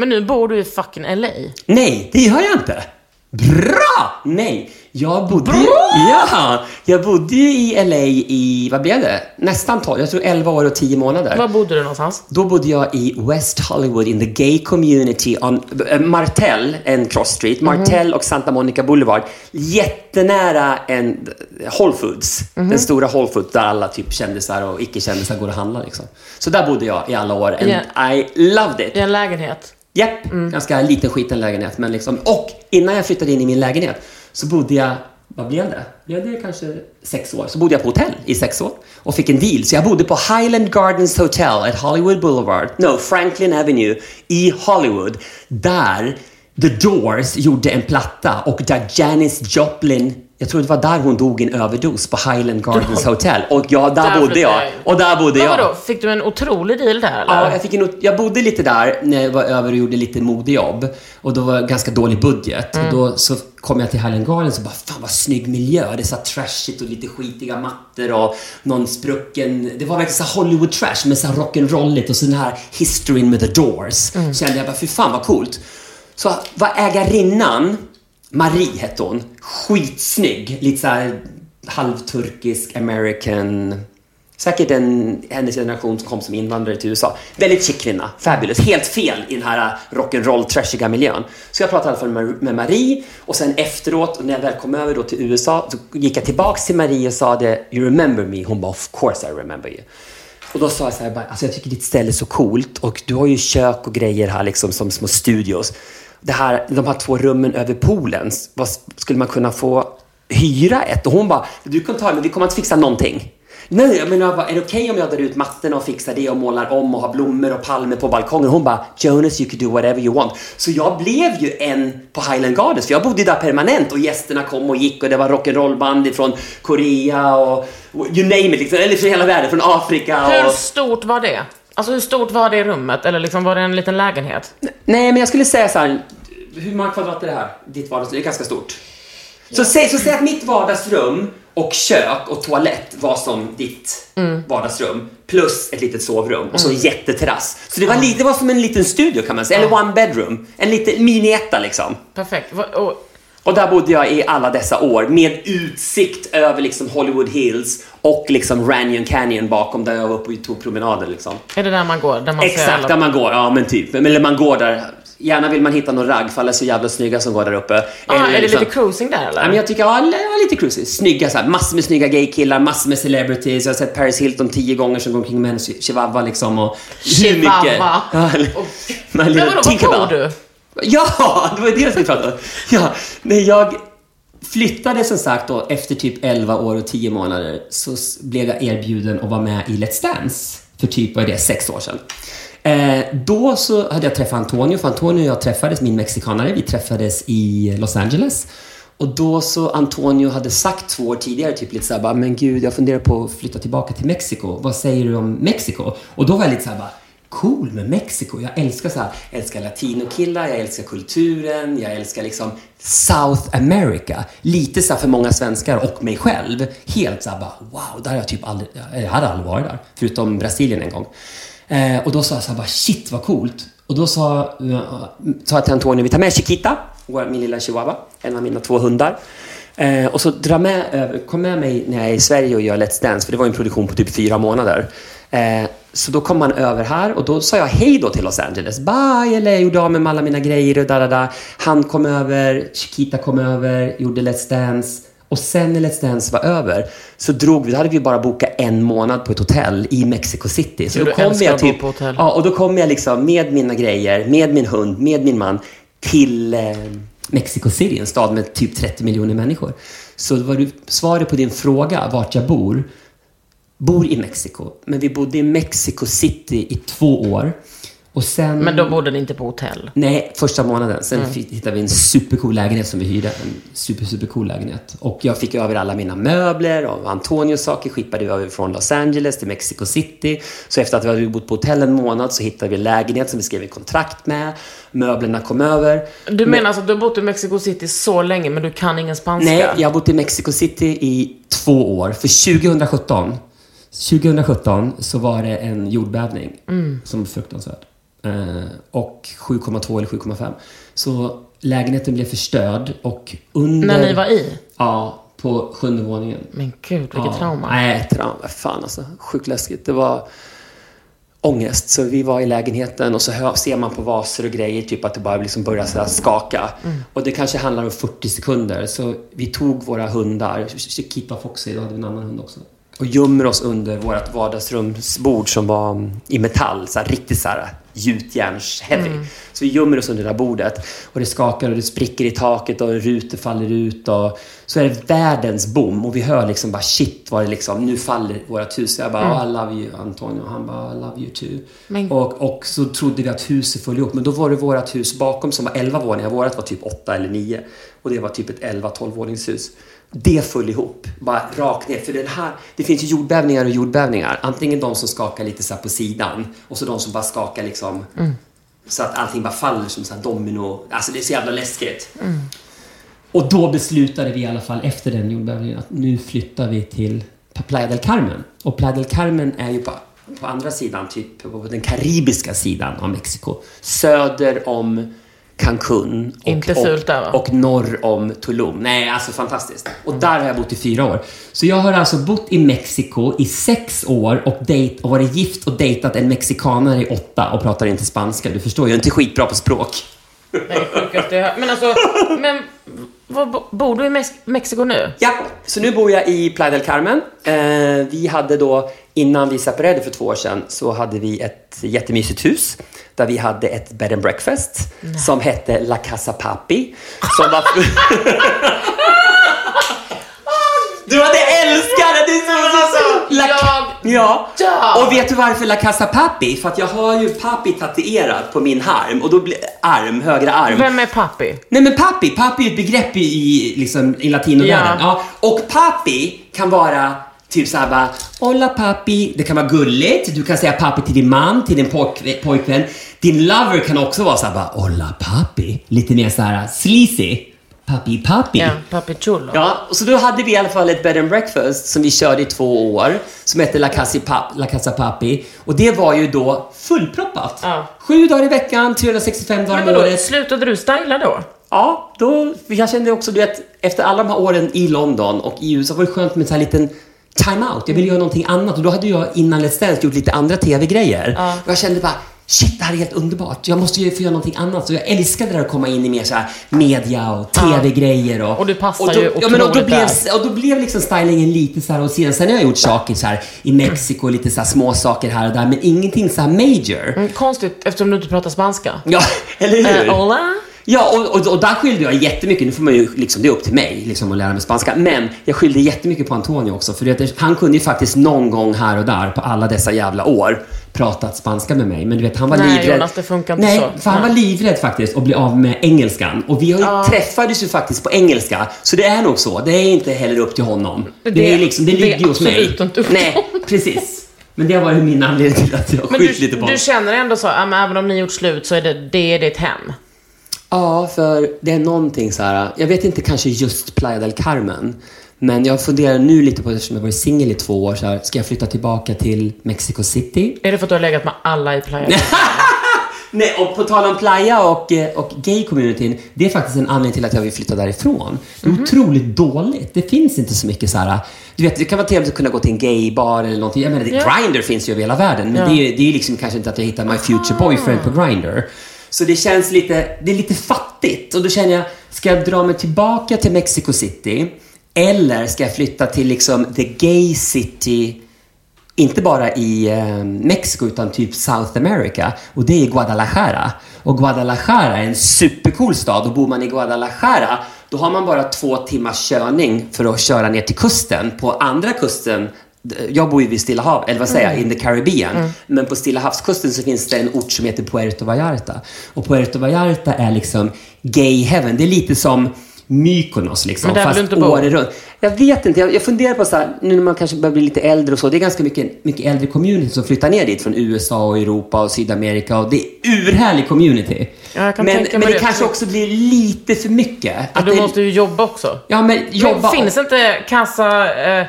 Men nu bor du i fucking LA. Nej, det gör jag inte. Bra! Nej, jag bodde, ja, jag bodde i LA i, vad blev det? Nästan 12, jag tror 11 år och 10 månader. Var bodde du någonstans? Då bodde jag i West Hollywood in the gay community on eh, Martell, en cross street. Martell och Santa Monica Boulevard. Jättenära en Whole Foods. Den stora Whole Foods där alla typ kändisar och icke-kändisar går och handlar liksom. Så där bodde jag i alla år and Yeah. I loved it. I en lägenhet? Japp, ganska liten skiten lägenhet. Men liksom, och innan jag flyttade in i min lägenhet så bodde jag, vad blev det? Blev det kanske sex år? Så bodde jag på hotell i sex år och fick en deal. Så jag bodde på Highland Gardens Hotel at Hollywood Boulevard, no, Franklin Avenue i Hollywood. Där The Doors gjorde en platta och där Janis Joplin jag tror det var där hon dog i en överdos på Highland Gardens Hotel. Och ja, där, Där bodde jag. Och där bodde Men jag. vadå, fick du en otrolig deal där eller? Ja, jag, fick en, jag bodde lite där när jag var över och gjorde lite modejobb. Och då var det ganska dålig budget. Mm. Och då så kom jag till Highland Gardens och bara, fan vad snygg miljö. Det är så trashigt och lite skitiga mattor och någon sprucken... Det var verkligen så här Hollywood trash med så här rock'n'rolligt och så den här historyn med The Doors. Mm. Så kände jag bara, fy fan vad coolt. Så var ägarinnan, Marie hette hon, skitsnygg. Lite såhär halvturkisk, American... Säkert en, hennes generation som kom som invandrare till USA. Väldigt chic kvinna. Fabulous. Helt fel i den här rock'n'roll trashiga miljön. Så jag pratade i alla fall med, Marie och sen efteråt, när jag väl kom över då till USA, så gick jag tillbaks till Marie och sa det, You remember me? Hon bara, Of course I remember you. Och då sa jag så här, alltså jag tycker ditt ställe är så coolt och du har ju kök och grejer här liksom som små studios. Det här, de här två rummen över poolen, vad skulle man kunna få hyra ett? Och hon bara, du kan ta det men vi kommer inte fixa någonting. Nej, jag menar, bara, är det okej om jag drar ut mattorna och fixar det och målar om och har blommor och palmer på balkongen? Hon bara, Jonas you could do whatever you want. Så jag blev ju en på Highland Gardens, för jag bodde där permanent och gästerna kom och gick och det var rock'n'roll-band från Korea och you name it, liksom, eller från hela världen, från Afrika och... Hur stort var det? Alltså hur stort var det rummet? Eller liksom var det en liten lägenhet? Nej, men jag skulle säga så här. Hur många kvadrat är det här? Ditt vardagsrum? Det är ganska stort. Så, säg, så säg att mitt vardagsrum och kök och toalett var som ditt vardagsrum. Plus ett litet sovrum och så en jätteterrass. Så det var, lite, det var som en liten studio kan man säga. Eller one bedroom. En liten mini-etta liksom. Perfekt. Och, Och där bodde jag i alla dessa år med utsikt över liksom Hollywood Hills och liksom Ranyon Canyon bakom där jag var uppe och tog promenader liksom. är det där man går? Där man ser Exakt, alla... där man går. Ja, men typ. Eller man går där. Gärna vill man hitta någon är så jävla snygga som går där uppe. Ah, Eller är det liksom- lite cruising där eller? Ja, men jag tycker, ja, lite cruisy. Snygga så här, massor med snygga gaykillar, massor med celebrities. Jag har sett Paris Hilton tio gånger som går omkring med en chihuahua liksom och hur Chihuahua. mycket... Eller- Och- Men lilla vadå, vad bor du? Ja, det var det jag skulle prata om. Ja, när jag flyttade som sagt då efter typ 11 år och 10 månader så blev jag erbjuden att vara med i Let's Dance för typ, vad är det, 6 år sedan. Eh, då så hade jag träffat Antonio, för Antonio och jag träffades, min mexikanare, vi träffades i Los Angeles. Och då så Antonio hade sagt två år tidigare typ lite såhär bara, men gud jag funderar på att flytta tillbaka till Mexiko. Vad säger du om Mexiko? Och då var jag lite såhär bara, cool med Mexiko. Jag älskar så här, jag älskar latinokillar, jag älskar kulturen, jag älskar liksom South America. Lite så här för många svenskar och mig själv. Helt så här bara, wow, där har jag typ aldrig, jag hade aldrig varit där. Förutom Brasilien en gång. Eh, och då sa jag så här bara, shit vad coolt. Och då sa, eh, sa jag till Antonio, vi tar med Chiquita, min lilla chihuahua, en av mina två hundar. Eh, och så dra med, eh, kom med mig när jag är i Sverige och gör Let's Dance, för det var en produktion på typ fyra månader. Eh, så då kom han över här och då sa jag hej då till Los Angeles. Bye LA, gjorde av med alla mina grejer och da, da, da. Han kom över, Chiquita kom över, gjorde Let's Dance. Och sen när Let's Dance var över så drog vi, då hade vi bara bokat en månad på ett hotell i Mexico City. Så då kom jag typ. Ja, och då kom jag liksom med mina grejer, med min hund, med min man till eh, Mexico City, en stad med typ 30 miljoner människor. Så vad du, svaret på din fråga, vart jag bor, bor i Mexiko. Men vi bodde i Mexico City i två år. Och sen... Men då bodde ni inte på hotell? Nej, första månaden. Sen fick- hittade vi en supercool lägenhet som vi hyrde. En super, supercool lägenhet. Och jag fick över alla mina möbler och Antonios saker skippade vi över från Los Angeles till Mexico City. Så efter att vi hade bott på hotell en månad så hittade vi en lägenhet som vi skrev kontrakt med. Möblerna kom över. Du menar alltså att du har bott i Mexico City så länge men du kan ingen spanska? Nej, jag har bott i Mexico City i två år. För 2017, 2017 så var det en jordbävning som var fruktansvärd. Eh, och 7,2 eller 7,5. Så lägenheten blev förstörd och under... När ni var i? Ja, på sjunde våningen. Men gud, vilket Ja. trauma. Nej, trauma. Fan alltså. Sjukt läskigt. Det var ångest. Så vi var i lägenheten och så hör, ser man på vaser och grejer typ att det bara liksom börjar så skaka. Och det kanske handlar om 40 sekunder. Så vi tog våra hundar, Chiquita Foxy, då hade vi en annan hund också. Och gömmer oss under vårt vardagsrumsbord som var mm, i metall, så här, riktigt så här gjutjärns-heavy. Så vi gömmer oss under det där bordet och det skakar och det spricker i taket och rutor faller ut och så är det världens bom och vi hör liksom bara shit vad det liksom, nu faller vårt hus. Jag bara, I love you Antonio och han bara, I love you too. Men- Och, och så trodde vi att huset föll ihop men då var det vårt hus bakom som var 11 våningar, vårt var typ 8 eller 9 och det var typ ett 11-12 våningshus. Det föll ihop, bara rakt ner. För den här, det finns ju jordbävningar och jordbävningar. Antingen de som skakar lite så på sidan och så de som bara skakar liksom så att allting bara faller som så domino. Alltså det är så jävla läskigt. Och då beslutade vi i alla fall efter den jordbävningen att nu flyttar vi till Playa del Carmen. Och Playa del Carmen är ju på, på andra sidan, typ på den karibiska sidan av Mexiko. Söder om Cancún. Och, Inte fult där, va? och, och norr om Tulum. Nej, alltså fantastiskt. Och där har jag bott i fyra år. Så jag har alltså bott i Mexiko i sex år och, date, och varit gift och dejtat en mexikanare i åtta och pratar inte spanska. Du förstår, jag är inte skitbra på språk. Är sjukaste jag hört. Men alltså, men var, bo- bor du i Mex- Mexiko nu? Ja, så nu bor jag i Playa del Carmen. Eh, vi hade då, innan vi separerade för två år sedan, så hade vi ett jättemysigt hus där vi hade ett bed and breakfast som hette La Casa Papi. Som var... du hade älskat det! Det är så, så, så. La... jag Ja. dör. Och vet du varför La Casa Papi? För att jag har ju Papi tatuerat på min arm och då blir arm, högra arm. Vem är pappi? Nej men papi, papi är ett begrepp i, i, liksom, i latinovärlden. Ja. Ja. Och papi kan vara typ såhär bara, Hola papi. Det kan vara gulligt. Du kan säga papi till din man, till din pojk, pojkvän. Din lover kan också vara såhär bara, Hola papi. Lite mer såhär sleazy. Papi, papi. Ja, pappi chulo. Ja, och så då hade vi i alla fall ett bed and breakfast som vi körde i två år. Som hette La Casa, Pap, La Casa Papi. Och det var ju då fullproppat. Ja. Sju dagar i veckan, 365 dagar om året. slutade du styla då? Ja, då, jag kände också du vet, efter alla de här åren i London och i USA var det skönt med en sån här liten time-out. Jag ville göra någonting annat och då hade jag innan Let's Dance gjort lite andra TV-grejer. Och jag kände bara, shit det här är helt underbart. Jag måste ju få göra någonting annat. Så jag älskade det där att komma in i mer så här media och TV-grejer. Och, Och du passar då, ju ja, men och då blev, väl. och då blev liksom stylingen lite så här och sen, sen har jag gjort saker så här i Mexiko, lite så här små saker här och där, men ingenting så här major. Mm, konstigt eftersom du inte pratar spanska. Ja, eller hur? Eh, hola? Ja, och, och, och där skyllde jag jättemycket. Nu får man ju liksom, det är upp till mig liksom, att lära mig spanska. Men jag skyllde jättemycket på Antonio också. För det, han kunde ju faktiskt någon gång här och där på alla dessa jävla år pratat spanska med mig. Men du vet, han var Nej, livrädd. Jonas, det funkar inte Nej, så. för han Nej. var livrädd faktiskt att bli av med engelskan. Och vi har ju träffades ju faktiskt på engelska. Så det är nog så. Det är inte heller upp till honom. Det, Det- är liksom, det det är ligger ju hos mig. absolut inte upp till Nej, precis. Men det har varit min anledning till att jag Men skyllt lite på du känner ändå så, men även om ni gjort slut så är det, det är ditt hem? Ja, för det är någonting så här. Jag vet inte kanske just Playa del Carmen. Men jag funderar nu lite på, eftersom jag varit singel i två år, så här, ska jag flytta tillbaka till Mexico City? Är det för att du har legat med alla i Playa? Nej, och på tal om Playa och, eh, och gay-communityn, det är faktiskt en anledning till att jag vill flytta därifrån. Det är otroligt dåligt. Det finns inte så mycket så här. Du vet, det kan vara trevligt att kunna gå till en gaybar eller någonting. Jag menar, Ja. Grindr finns ju över hela världen, men Ja. det, är, det är liksom kanske inte att jag hittar my future boyfriend på Grindr. Så det känns lite, det är lite fattigt. Och då känner jag, ska jag dra mig tillbaka till Mexico City? Eller ska jag flytta till liksom the gay city inte bara i eh, Mexiko utan typ South America och det är Guadalajara. Och Guadalajara är en supercool stad och bor man i Guadalajara då har man bara två timmars körning för att köra ner till kusten. På andra kusten jag bor ju vid Stilla hav, eller vad säger jag, in the Caribbean. Men på Stilla havskusten så finns det en ort som heter Puerto Vallarta. Och Puerto Vallarta är liksom gay heaven. Det är lite som Mykonos liksom. Men fast året runt. Jag vet inte, jag, jag funderar på så här, nu när man kanske börjar bli lite äldre och så. Det är ganska mycket, mycket äldre community som flyttar ner dit från USA och Europa och Sydamerika. Och det är urhärlig community. Ja, men men det det. kanske också blir lite för mycket. Ja, Att du det- måste ju jobba också. Ja, men jobba... Men finns inte kassa... Eh,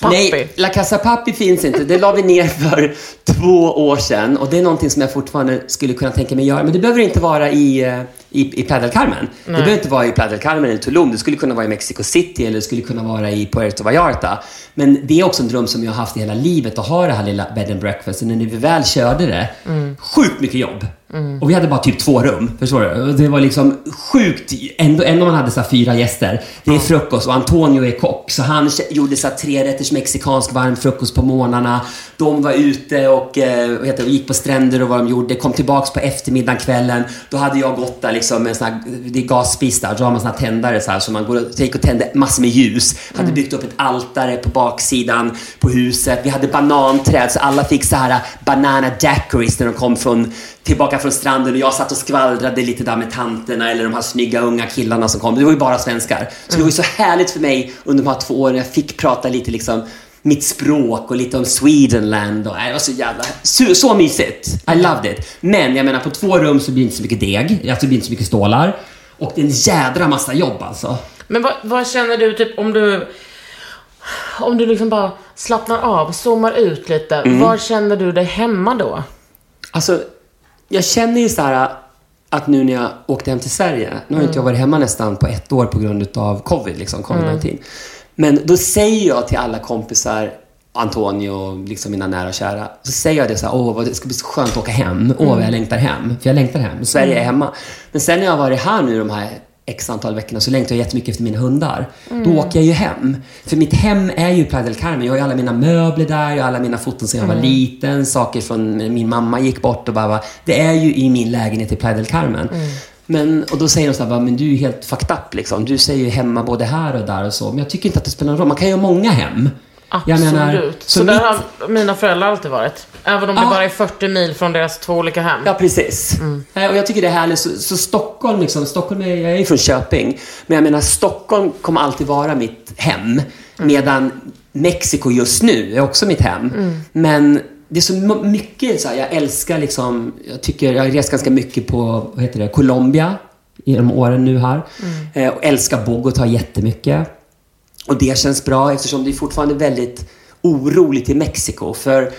pappi? Nej, La Casa Papi finns inte. Det la vi ner för två år sedan och det är någonting som jag fortfarande skulle kunna tänka mig göra. Men det behöver inte vara i, eh, i, i Carmen. Det behöver inte vara i Playa del Carmen eller Tulum. Det skulle kunna vara i Mexico City eller det skulle kunna vara i Puerto Vallarta. Men det är också en dröm som jag har haft i hela livet att ha det här lilla bed and breakfast. Och när vi väl körde det, sjukt mycket jobb. Och vi hade bara typ två rum, förstår du? Det var liksom sjukt, ändå, ändå man hade så fyra gäster. Det är frukost och Antonio är kock, så han gjorde så tre rätters mexikansk varm frukost på morgnarna. De var ute och eh, heter gick på stränder och vad de gjorde. Kom tillbaks på eftermiddagen, kvällen. Då hade jag gått där liksom med en sån här, det är gasspis där. Då har man såna här tändare så här. Så man går och, gick och tände massor med ljus. Hade byggt upp ett altare på baksidan på huset. Vi hade bananträd så alla fick så här banana daiquiris när de kom från, tillbaka från stranden. Och jag satt och skvallrade lite där med tanterna eller de här snygga unga killarna som kom. Det var ju bara svenskar. Så det var ju så härligt för mig under de här två åren. Jag fick prata lite liksom mitt språk och lite om Swedenland. Och, det var så jävla... Så, så mysigt. I loved it. Men jag menar, på två rum så blir det inte så mycket deg. Alltså, det blir inte så mycket stålar. Och det är en jädra massa jobb alltså. Men vad, vad känner du, typ om du... Om du liksom bara slappnar av, zoomar ut lite. Mm. Var känner du dig hemma då? Alltså, jag känner ju så här att nu när jag åkte hem till Sverige, nu har inte jag varit hemma nästan på ett år på grund av covid, liksom, covid-19. Men då säger jag till alla kompisar, Antonio och liksom mina nära och kära, så säger jag det så här, åh, det ska bli så skönt att åka hem. Åh, vad jag längtar hem. För jag längtar hem. Sverige är hemma. Men sen när jag har varit här nu de här x antal veckorna så längtar jag jättemycket efter mina hundar. Då åker jag ju hem. För mitt hem är ju Playa del Carmen. Jag har ju alla mina möbler där, jag har alla mina foton sedan jag var liten, saker från min mamma gick bort och bara, det är ju i min lägenhet i Playa del Carmen. Men, och då säger de så här, men du är helt fucked up liksom. Du säger ju hemma både här och där och så. Men jag tycker inte att det spelar någon roll. Man kan ju ha många hem. Absolut. menar, så så där mitt- har mina föräldrar alltid varit. Även om det Ja. bara är 40 mil från deras två olika hem. Ja, precis. Eh, Och jag tycker det är härligt. Så, så Stockholm, liksom, Stockholm är, jag är ju från Köping, men jag menar Stockholm kommer alltid vara mitt hem. Medan Mexiko just nu är också mitt hem. Men det är så mycket så här, jag älskar liksom, jag tycker, jag har rest ganska mycket på, vad heter det, Colombia i de åren nu här. Eh, och älskar Bogotá jättemycket. Och det känns bra eftersom det är fortfarande väldigt oroligt i Mexiko. För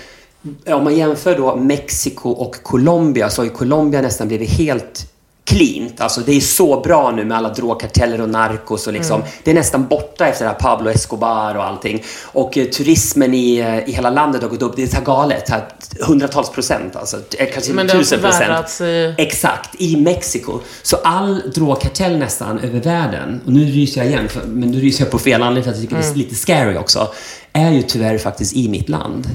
om man jämför då Mexiko och Colombia så har ju Colombia nästan blivit helt cleant. Alltså det är så bra nu med alla drogkarteller och narkos och liksom. Det är nästan borta efter det här Pablo Escobar och allting. Och eh, turismen i, eh, i hela landet har gått upp. Det är så här galet. Här, hundratals procent alltså. Eh, Kanske Men tusen procent. i- Exakt, i Mexiko. Så all drogkartell nästan över världen, och nu ryser jag igen, för, men nu ryser jag på fel anledning för att jag tycker det är lite scary också, är ju tyvärr faktiskt i mitt land.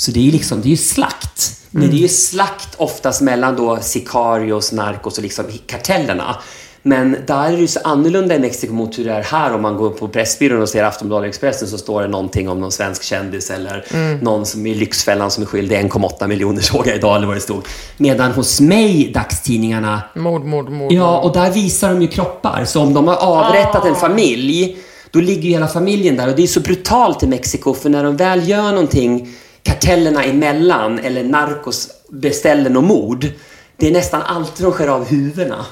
Så det är ju liksom, det är ju slakt. Men det är ju slakt oftast mellan då sicarios, narkos och liksom kartellerna. Men där är det ju så annorlunda i Mexiko mot hur det är här. Om man går på Pressbyrån och ser Aftonbladet Expressen så står det någonting om någon svensk kändis eller någon som i Lyxfällan som är skyldig 1,8 miljoner såg jag idag eller vad det stod. Medan hos mig, dagstidningarna, Mord, mord, mord. Ja, och där visar de ju kroppar. Så om de har avrättat en familj, då ligger ju hela familjen där. Och det är så brutalt i Mexiko, för när de väl gör någonting, kartellerna emellan, eller narkos beställer något mord, det är nästan alltid de skär av huvudena.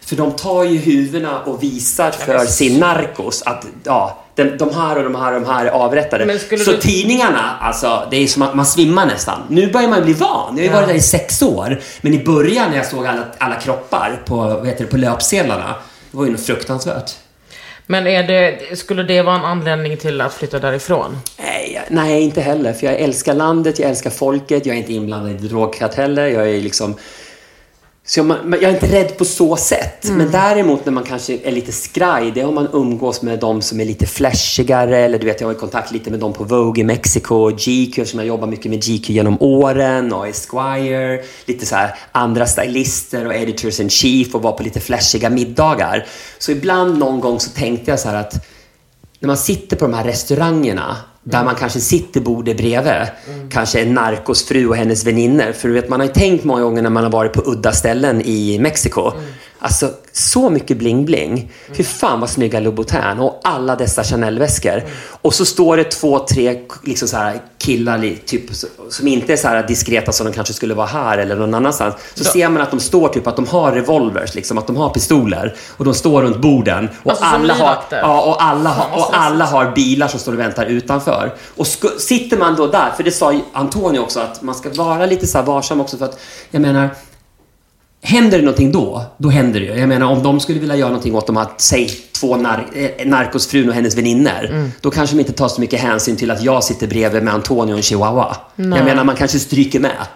För de tar ju huvudena och visar för sin narkos att ja, de, de här och de här och de här är avrättade. Så du- tidningarna, alltså, det är som att man svimmar nästan. Nu börjar man bli van. Jag har ju varit där i sex år. Men i början när jag såg alla, alla kroppar på, vad heter det, på löpsedlarna, det var ju något fruktansvärt. Men är det, skulle det vara en anledning till att flytta därifrån? Nej, nej, inte heller. För jag älskar landet, jag älskar folket, jag är inte inblandad i drogkarteller. Jag är liksom... Så jag, jag är inte rädd på så sätt. Men däremot när man kanske är lite skraj, det är om man umgås med de som är lite flashigare. Eller du vet, jag har kontakt lite med dem på Vogue i Mexiko. GQ, som jag jobbar mycket med GQ genom åren. Och Esquire. Lite så här andra stylister och editors in chief och var på lite flashiga middagar. Så ibland någon gång så tänkte jag så här att när man sitter på de här restaurangerna där man kanske sitter bordet bredvid, kanske en narkosfru och hennes väninnor. För du vet, man har ju tänkt många gånger när man har varit på udda ställen i Mexiko. Alltså, så mycket bling-bling. Fy fan vad snygga Louboutin och alla dessa Chanel-väskor. Och så står det två, tre liksom så här killar typ, som inte är så här diskreta som de kanske skulle vara här eller någon annanstans. Så ser man att de står typ att de har revolvers, liksom, att de har pistoler. Och de står runt borden. Och Alltså alla har, ja, och alla, har, och alla har bilar som står och väntar utanför. Och sitter man då där, för det sa Antonio också, att man ska vara lite så varsam också för att, jag menar, händer det någonting då, då händer det ju. Jag menar, om de skulle vilja göra någonting åt de här, säg två nar eh, narkosfrun och hennes väninnor, då kanske de inte tar så mycket hänsyn till att jag sitter bredvid med Antonio och en chihuahua. Jag menar, man kanske stryker med.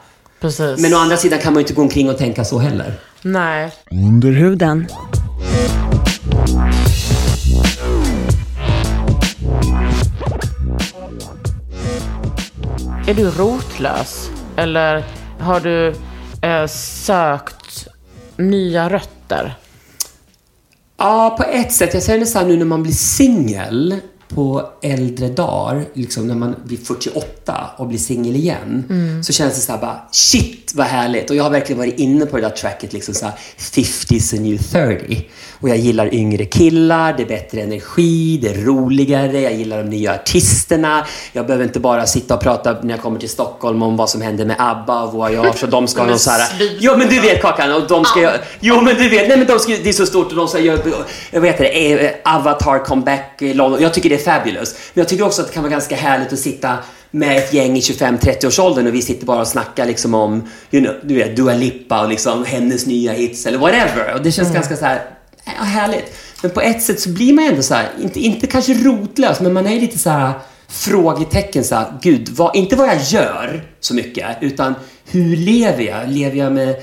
Precis. Men å andra sidan kan man ju inte gå omkring och tänka så heller. Nej. Under huden. är du rotlös? Eller har du eh, sökt nya rötter? Ja, på ett sätt. Jag säger nästan nu när man blir singel på äldre dagar, liksom när man blir 48 och blir singel igen, så känns det så här bara, shit vad härligt. Och jag har verkligen varit inne på det där tracket, liksom så här, 50's a new 30. Och jag gillar yngre killar, det är bättre energi, det är roligare, jag gillar de nya artisterna. Jag behöver inte bara sitta och prata när jag kommer till Stockholm om vad som händer med ABBA och Voyage och de ska ha någon så här... Jo men du vet Kakan, och de ska göra... Jo men du vet, nej men de ska, det är så stort och de ska göra... Jag vet det, eh, Avatar comeback i London. Jag tycker det är fabulous. Men jag tycker också att det kan vara ganska härligt att sitta med ett gäng i 25-30 års åldern och vi sitter bara och snackar liksom om, you know, du vet, Dua Lipa och liksom hennes nya hits eller whatever. Och det känns ganska så här, ja, härligt. Men på ett sätt så blir man ändå så här, inte, inte kanske rotlös, men man är lite så här frågetecken så här, gud, vad, inte vad jag gör så mycket, utan hur lever jag? Lever jag med,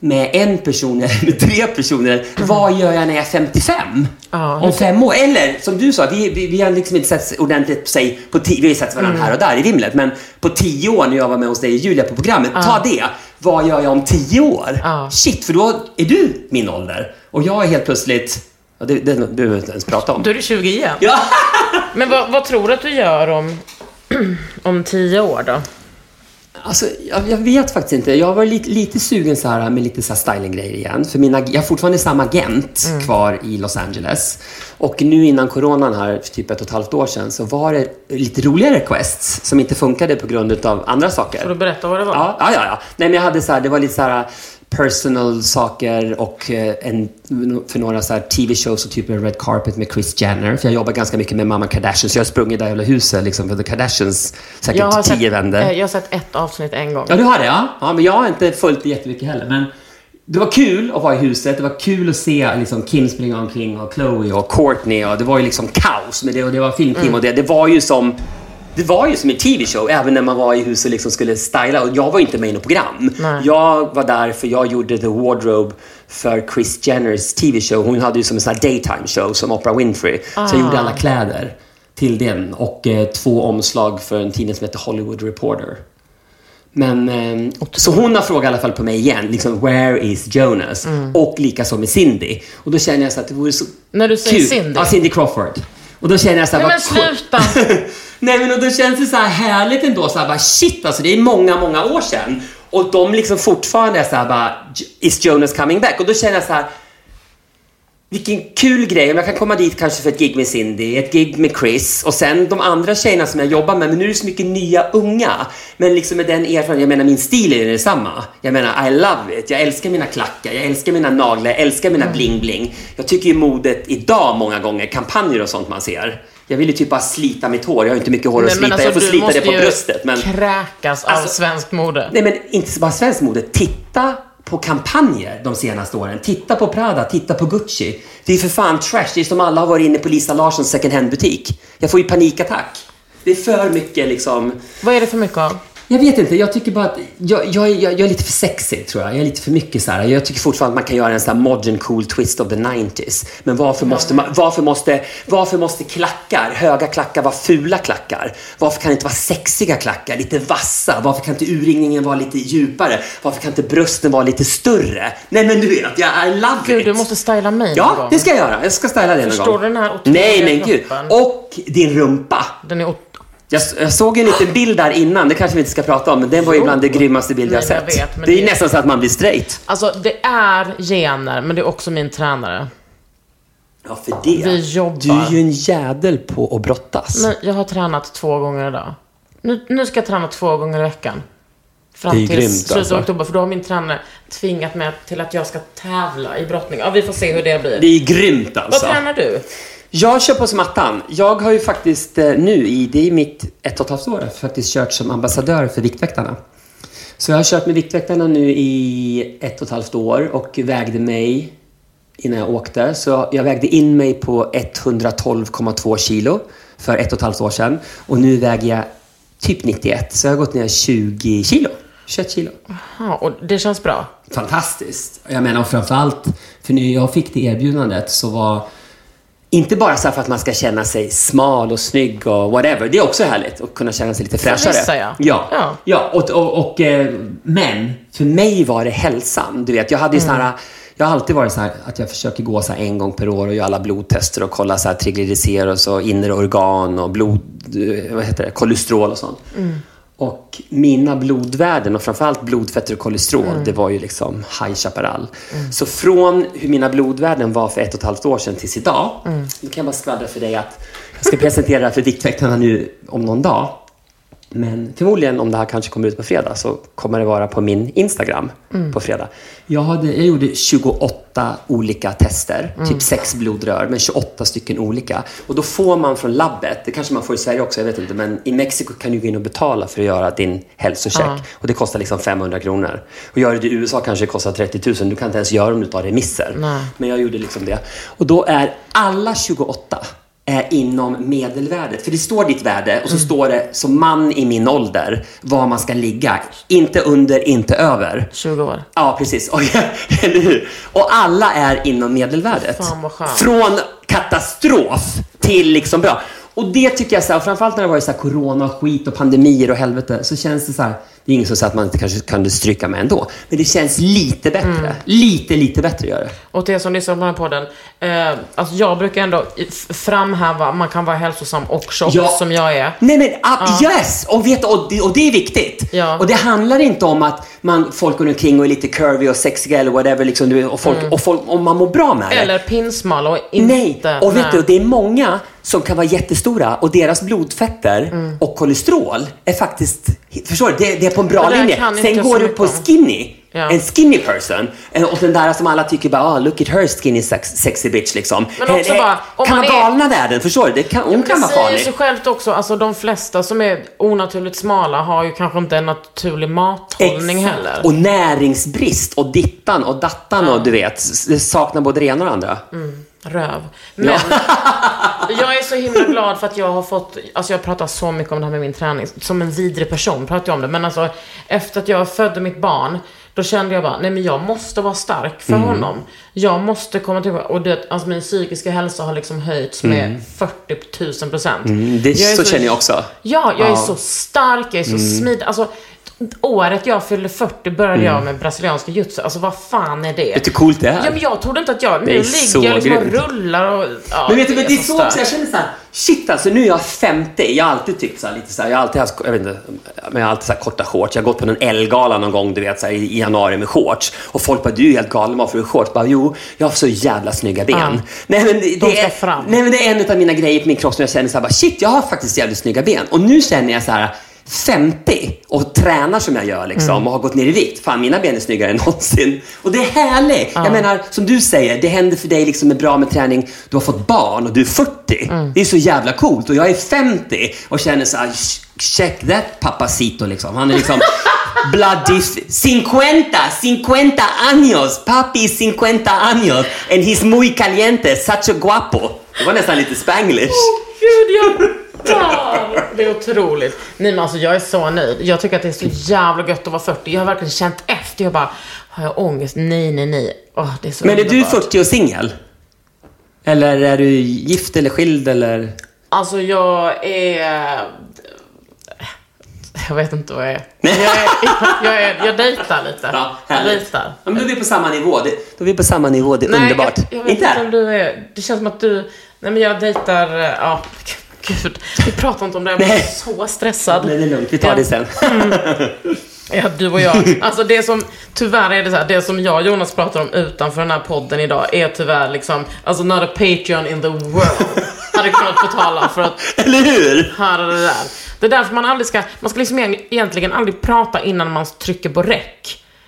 med en person eller med tre personer? Vad gör jag när jag är 55? Ja, Om fem år? Eller som du sa, vi, vi, vi har liksom inte sett ordentligt på sig på tio, vi har sett varandra här och där i vimlet, men på tio år när jag var med hos dig och Julia på programmet, ta det. Vad gör jag om tio år? Ja. Shit, för då är du min ålder. Och jag är helt plötsligt, ja, det, det behöver vi inte ens prata om. Då är du 20 igen. Ja. Men vad, vad tror du att du gör om, om tio år då? Alltså, jag, jag vet faktiskt inte. Jag var lite, lite sugen så här med lite så stylinggrejer igen. För mina, jag har fortfarande samma agent kvar i Los Angeles. Och nu innan coronan här, för typ ett och ett halvt år sedan, så var det lite roliga requests som inte funkade på grund av andra saker. Får du berätta vad det var? Ja, ja, ja. ja. Nej, men jag hade så här, det var lite så här personal saker och eh, en, för några så TV-shows och typ en red carpet med Chris Jenner. För jag jobbar ganska mycket med mamma Kardashian, så jag har sprungit där hela huset liksom för The Kardashians säkert Jag har, tio sett, vändor. eh, jag har sett ett avsnitt en gång. Ja, du har det? Ja. ja, men jag har inte följt det jättemycket heller. Men det var kul att vara i huset. Det var kul att se liksom, Kim springa omkring och Chloe och Courtney. Och det var ju liksom kaos med det och det var filmteam Mm. och det. Det var ju som det var ju som en TV-show, även när man var i huset och liksom skulle styla. Och jag var inte med i något program. Nej. Jag var där för jag gjorde The Wardrobe för Chris Jenners TV-show. Hon hade ju som en sån här daytime show som Oprah Winfrey. Så jag gjorde alla kläder till den och eh, två omslag för en tidning som heter Hollywood Reporter. Men, ehm, så hon har frågat i alla fall på mig igen, liksom, where is Jonas? Och likaså med Cindy. Och då känner jag så att det vore så När du säger kul. Cindy? Ja, Cindy Crawford. Och då känner jag så här, Nej, men sluta! Nej men och då känns det så här härligt ändå, så här, bara, shit alltså det är många, många år sedan. Och de liksom fortfarande är så här bara, is Jonas coming back? Och då känner jag så här, vilken kul grej om jag kan komma dit kanske för ett gig med Cindy, ett gig med Chris och sen de andra tjejerna som jag jobbar med. Men nu är det så mycket nya unga. Men liksom med den erfarenheten, jag menar min stil är ju detsamma. Jag menar I love it. Jag älskar mina klackar, jag älskar mina naglar, jag älskar mina bling-bling. Jag tycker ju modet idag många gånger, kampanjer och sånt man ser. Jag vill ju typ bara slita mitt hår. Jag har inte mycket hår att Nej, slita. men alltså, jag får slita det på bröstet. Men... kräkas av Alltså- svenskt mode. Nej men inte bara svenskt mode. Titta på kampanjer de senaste åren. Titta på Prada, titta på Gucci. Det är för fan trash. Det är som alla har varit inne på Lisa Larssons second hand-butik. Jag får ju panikattack. Det är för mycket liksom... Vad är det för mycket av? Jag vet inte, jag tycker bara att jag, jag, jag, jag är lite för sexig tror jag. Jag är lite för mycket så här. Jag tycker fortfarande att man kan göra en sån här modern cool twist of the 90s. Men varför måste, man, varför måste, varför måste klackar, höga klackar vara fula klackar? Varför kan det inte vara sexiga klackar, lite vassa? Varför kan inte urringningen vara lite djupare? Varför kan inte brösten vara lite större? Nej men du vet, jag I love Gud, it. du måste styla mig någon Ja, gång. det ska jag göra. Jag ska styla det någon Förstår gång. du den här otroliga Nej men gud. kroppen? Och din rumpa. Den är ot- Jag, jag såg en liten bild där innan, det kanske vi inte ska prata om, men den var ju bland det grymmaste bild jag Nej, jag sett. vet, men det är det- nästan så att man blir straight. Alltså, det är gener, men det är också min tränare. Ja, för det. Vi jobbar. Du är ju en jädel på att brottas. Men jag har tränat två gånger idag. Nu, nu ska jag träna två gånger i veckan. Fram Det är till grymt, slutet alltså. av oktober, för då har min tränare tvingat mig till att jag ska tävla i brottning. Ja, vi får se hur det blir. Det är grymt Vad alltså. tränar du? Jag kör på som attan. Jag har ju faktiskt eh, nu i, det är mitt ett och ett halvt år, faktiskt kört som ambassadör för Viktväktarna. Så jag har kört med Viktväktarna nu i ett och ett halvt år och vägde mig innan jag åkte. Så jag vägde in mig på 112,2 kilo för ett och ett halvt år sedan. Och nu väger jag typ 91, så jag har gått ner 20 kilo. 21 kilo. Ja, och det känns bra. Fantastiskt. Jag menar och framförallt, för när jag fick det erbjudandet så var inte bara så för att man ska känna sig smal och snygg och whatever. Det är också härligt att kunna känna sig lite fräschare. vissa, ja. Ja. Ja. ja och, och, och, eh, men för mig var det hälsan. Du vet, jag hade ju Mm. här, jag har alltid varit så här att jag försöker gå så en gång per år och göra alla blodtester och kolla så här och inre organ och blod, eh, vad heter det, kolesterol och sånt. Och mina blodvärden och framförallt blodfetter och kolesterol, det var ju liksom High Chaparral. Så från hur mina blodvärden var för ett och ett halvt år sedan tills idag, nu kan jag bara skvallra för dig att jag ska presentera det här för Viktväktarna nu om någon dag. Men förmodligen om det här kanske kommer ut på fredag så kommer det vara på min Instagram på fredag. Jag, hade, jag gjorde 28 olika tester, typ sex blodrör, men 28 stycken olika. Och då får man från labbet, det kanske man får i Sverige också, jag vet inte, men i Mexiko kan du gå in och betala för att göra din hälsocheck. Och det kostar liksom 500 kronor. Och gör du det i USA kanske det kostar 30 000, du kan inte ens göra om du tar remisser. Men jag gjorde liksom det. Och då är alla 28 är inom medelvärdet. För det står ditt värde och så står det som man i min ålder var man ska ligga. Inte under, inte över. 20 år. Ja, precis. Oj, eller hur? Och alla är inom medelvärdet. Från katastrof till liksom bra. Och det tycker jag, så här, och framförallt när det varit så här corona och skit och pandemier och helvete, så känns det så här, det är ingen som säger att man inte kanske kunde stryka med ändå, men det känns lite bättre. Mm. Lite, lite bättre gör det. Och till er som lyssnar på den här podden, eh, alltså jag brukar ändå framhäva, man kan vara hälsosam och tjock Ja. som jag är. Nej men ah, yes! Och, vet, och, det, och det är viktigt. Ja. Och det handlar inte om att man, folk går omkring och är lite curvy och sexiga eller whatever. Liksom, och, folk, och folk, om man mår bra med det. Mm. Eller pinsmal och inte... Nej, och vet nej. du, det är många som kan vara jättestora och deras blodfetter Mm. och kolesterol är faktiskt, förstår du, det, det är på en bra Det linje. Sen går du på skinny, Ja. en skinny person, eh, och den där som alla tycker bara, ah, look at her skinny sex, sexy bitch liksom. Men också Eh, eh, bara, om kan man vara är- galna världen, förstår du? Det kan, hon kan det vara säger farlig. sig självt också, alltså de flesta som är onaturligt smala har ju kanske inte en naturlig mathållning Exakt. heller. Och näringsbrist och dittan och dattan och du vet, det saknar både det ena och det andra. Röv. Men jag är så himla glad för att jag har fått, alltså jag pratar så mycket om det här med min träning, som en vidrig person pratar jag om det, men alltså efter att jag födde mitt barn, då kände jag bara, nej men jag måste vara stark för Mm. honom. Jag måste komma tillbaka, och det, alltså min psykiska hälsa har liksom höjts med 40 000 procent. Mm, det, är så, känner jag också. Ja, jag är Ja. så stark, jag är så smidig. Alltså, året jag fyllde 40 började jag med brasilianska jutsu. Alltså vad fan är det? Vet du hur coolt det är? Ja, men jag trodde inte att jag... Nu ligger jag liksom och rullar och... Ja, Men vet du, men det är så också, jag känner såhär, shit alltså nu är jag 50. Jag har alltid tyckt såhär lite såhär, jag har alltid haft, jag vet inte, men jag har alltid såhär korta shorts. Jag har gått på någon L-gala någon gång, du vet, såhär, i januari med shorts. Och folk bara, du är helt galen, varför har du shorts? Bara, jo, jag har så jävla snygga ben. Ja. Nej, men det, De ska är, fram. nej men det är en av mina grejer på min kropp som jag känner såhär, bara, shit, jag har faktiskt jävligt snygga ben. Och nu känner jag så här. 50 och tränar som jag gör liksom, Mm. och har gått ner i vikt. Fan, mina ben är snyggare än någonsin. Och det är härligt. Jag menar, som du säger, det händer för dig liksom med bra med träning. Du har fått barn och du är 40. Mm. Det är så jävla coolt. Och jag är 50 och känner så här, "Sh- check that papacito liksom. Han är liksom bloody 50, 50 años. Papi 50 años. And he's muy caliente, such a guapo. Det var nästan lite spanglish. Gud, jag! Det är otroligt. Nej men alltså jag är så nöjd. Jag tycker att det är så jävla gött att vara 40. Jag har verkligen känt efter. Jag bara, har jag ångest? Nej, nej, nej. Åh, det är så Men är du underbart. 40 och singel? Eller är du gift eller skild eller? Alltså jag är... Jag vet inte vad jag är. Jag, är, jag, är, jag dejtar lite. Ja, jag dejtar. Ja, men då är vi på samma nivå. Det, då är vi på samma nivå. Det är underbart. Jag, jag vet inte inte om du är... Det känns som att du... Nej men jag dejtar... Ja, gud. Vi pratar inte om det. Jag blir så stressad. Nej, det är lugnt. Vi tar Ja. det sen. Ja, du och jag. Alltså det som, tyvärr är det så här, det som jag och Jonas pratar om utanför den här podden idag är tyvärr liksom, alltså not a Patreon in the world hade kunnat betala för att Eller hur? höra det där. Det är därför man aldrig ska, man ska liksom egentligen aldrig prata innan man trycker på rec.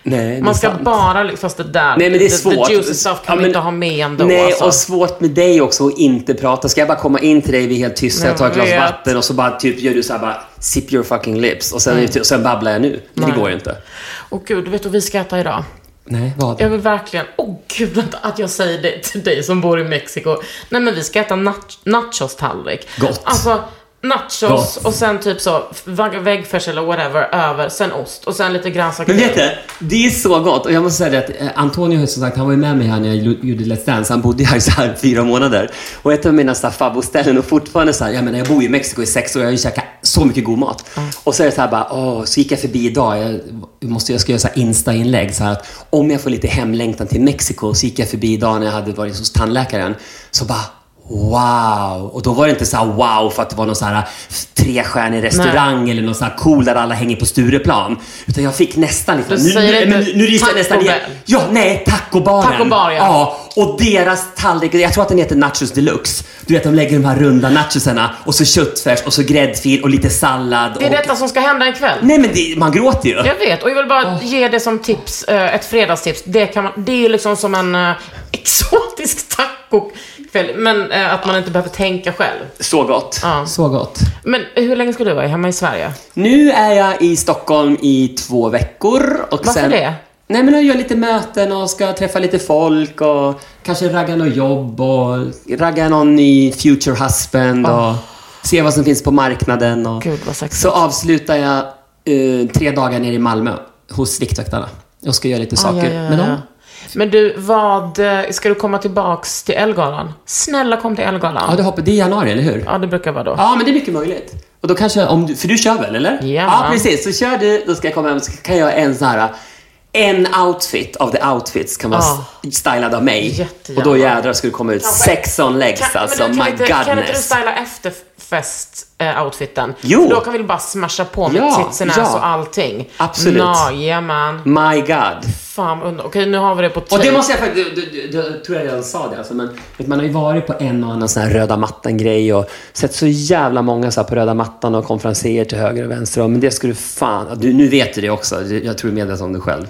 Nej, Man ska sant. bara, fast det där, Nej, men det är the, svårt. the juicy stuff kan Ja, men- inte ha med ändå. Nej, alltså. och svårt med dig också att inte prata. Ska jag bara komma in till dig, vi är helt tysta, jag tar ett glas vatten och så bara typ gör du så här bara sip your fucking lips och sen, och sen babblar jag nu. Men det går ju inte. Och gud, vet du vad vi ska äta idag? Nej, vad? Jag vill verkligen, åh oh, gud vänta, att jag säger det till dig som bor i Mexiko. Nej men vi ska äta nach- nachos-tallrik. Gott. Alltså, nachos och sen typ så väggfärs eller whatever över, sen ost och sen lite grönsaker. Men vet du, det är så gott. Och jag måste säga det att eh, Antonio, som sagt, han var ju med mig här när jag gjorde Let's Dance. Han bodde här i så här fyra månader. Och ett av mina favoritställen och fortfarande så här, jag menar jag bor ju i Mexiko i sex år och jag har ju käkat så mycket god mat. Och så är det så här bara, åh, så gick jag förbi idag. Jag, måste, jag ska göra så här Insta-inlägg så här att om jag får lite hemlängtan till Mexiko så gick jag förbi idag när jag hade varit hos tandläkaren. Så bara, Wow! Och då var det inte så wow för att det var någon så här trestjärnig restaurang eller någon så här cool där alla hänger på Stureplan. Utan jag fick nästan lite... Nu, inte nu, nu ryser jag Taco nästan igen. Ja, nej, tacobaren. Taco bar, ja. ja. Och deras tallrik, jag tror att den heter Nachos Deluxe. Du vet, de lägger de här runda nachosarna och så köttfärs och så gräddfil och lite sallad. Det är och... detta som ska hända ikväll. Nej, men det, man gråter ju. Jag vet, och jag vill bara ge det som tips, eh, ett fredagstips. Det, kan man, det är ju liksom som en eh, exotisk tacokväll, men eh, att man inte behöver tänka själv. Så gott. Ja. Så gott. Men hur länge ska du vara hemma i Sverige? Nu är jag i Stockholm i två veckor. Och Varför sen... det? Nej men jag gör lite möten och ska träffa lite folk och kanske ragga något jobb och ragga någon ny future husband och se vad som finns på marknaden. Och Gud, vad sexigt. så avslutar jag eh, tre dagar nere i Malmö hos Viktväktarna. Jag ska göra lite saker Ja, ja, ja, med ja. Dem. Men du, vad, eh, ska du komma tillbaks till Elgalan? Snälla kom till Elgalan. Ja, det, hoppas, det är i januari, eller hur? Ja, det brukar vara då. Ja, men det är mycket möjligt. Och då kanske, om du, för du kör väl, eller? Ja. Ja, precis. Så kör du, då ska jag komma hem så kan jag en sån här, en outfit av the outfits kan vara Ja. stylad av mig. Jättegärna. Och då jädrar ska det komma ut sex on legs Kan, alltså. men du, kan, My inte, kan inte du godness. styla efterfest-outfiten? Jo. Då kan vi bara smasha på med Ja, tits and ja. och allting. Absolut. Nå, jajamän. My god. Fan under... Okej, nu har vi det på Och tape. det måste jag faktiskt, jag tror jag redan sa det alltså, men vet, man har ju varit på en och annan sån här röda mattan-grej och sett så jävla många så här på röda mattan och konferenser till höger och vänster. Men det skulle fan, du, nu vet du det också, jag tror du är medveten om det själv.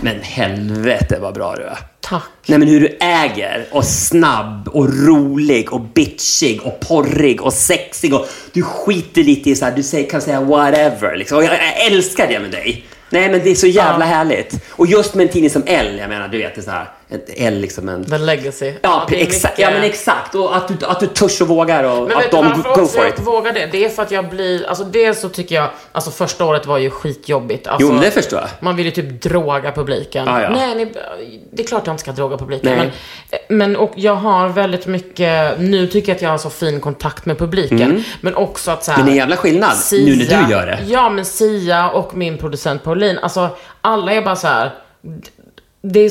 Men helvete vad bra du är. Tack. Nej men hur du äger och snabb och rolig och bitchig och porrig och sexig och du skiter lite i så här, du säger, kan säga whatever liksom. Och jag, jag älskar det med dig. Nej men det är så jävla härligt. Och just med en tidning som L, jag menar du vet det är så här, ett liksom en... The legacy. Ja, exakt. mycket- ja men exakt. Och att du, att du törs och vågar och Men att de varför go for jag it. vågar det? Det är för att jag blir, alltså dels så tycker jag, alltså första året var ju skitjobbigt. Alltså, Jo men det förstår jag. Man vill ju typ droga publiken. Ja, ja. Nej, ni, det är klart jag inte ska droga publiken. Nej. Men, men och jag har väldigt mycket, nu tycker jag att jag har så fin kontakt med publiken. Men också att så här, det är en jävla skillnad nu när du gör det. Ja, men Sia och min producent Pauline, alltså alla är bara så här. Det är,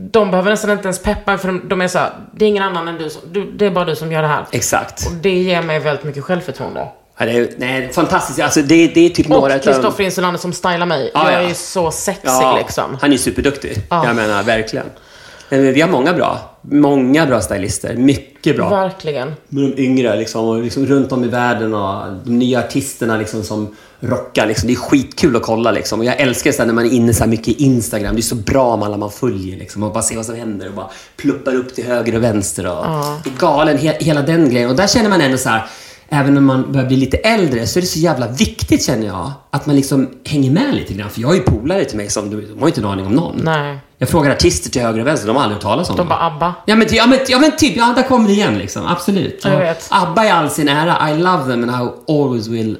de behöver nästan inte ens peppa för de, de är så här, det är ingen annan än du, som, du, det är bara du som gör det här. Exakt. Och det ger mig väldigt mycket självförtroende. Ja, det är, nej, fantastiskt. Alltså det, det är typ Och några utav- Kristoffer Insulander som stylar mig. Ja, jag ja. är ju så sexig Ja, liksom. Han är superduktig. Ja. Jag menar, verkligen. Nej, men vi har många bra. Många bra stylister. Mycket bra. Verkligen. Med de yngre liksom, och liksom runt om i världen och de nya artisterna liksom som rockar. Liksom. Det är skitkul att kolla liksom. Och jag älskar så här, när man är inne så här mycket i Instagram. Det är så bra med alla man följer liksom. Och bara se vad som händer och bara pluppar upp till höger och vänster. Och Det är galen, he hela den grejen. Och där känner man ändå så här. Även när man börjar bli lite äldre så är det så jävla viktigt känner jag. Att man liksom hänger med lite grann. För jag har ju polare till mig som, de har ju inte en aning om någon. Nej. Jag frågar artister till höger och vänster, de har aldrig hört talas om De bara ABBA. Ja men, ja, men, ja men typ, ja där kommer det igen liksom. Absolut. Jag vet. ABBA i all sin ära, I love them and I always will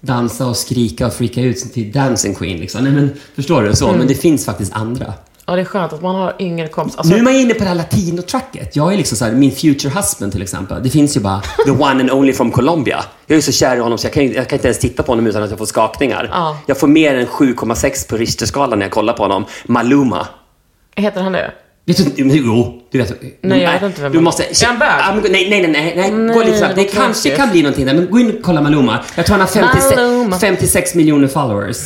dansa och skrika och freaka ut till Dancing Queen liksom. Nej men, förstår du? Så. Men det finns faktiskt andra. Ja, det är skönt att man har yngre kompisar. Alltså, nu är man inne på det här latino-tracket. Jag är liksom så här, min future husband till exempel. Det finns ju bara the one and only from Colombia. Jag är så kär i honom så jag kan, jag kan inte ens titta på honom utan att jag får skakningar. Ja. Jag får mer än 7,6 på Richterskalan när jag kollar på honom. Maluma. Heter han det? Vet du, jo, du vet. Nej, jag vet inte vem Du måste... Är han bög? Nej, nej, nej, nej, nej. Gå lite fram. Det kanske kan bli någonting där, men gå in och kolla Maluma. Jag tror han har 50, Maluma. 56 miljoner followers.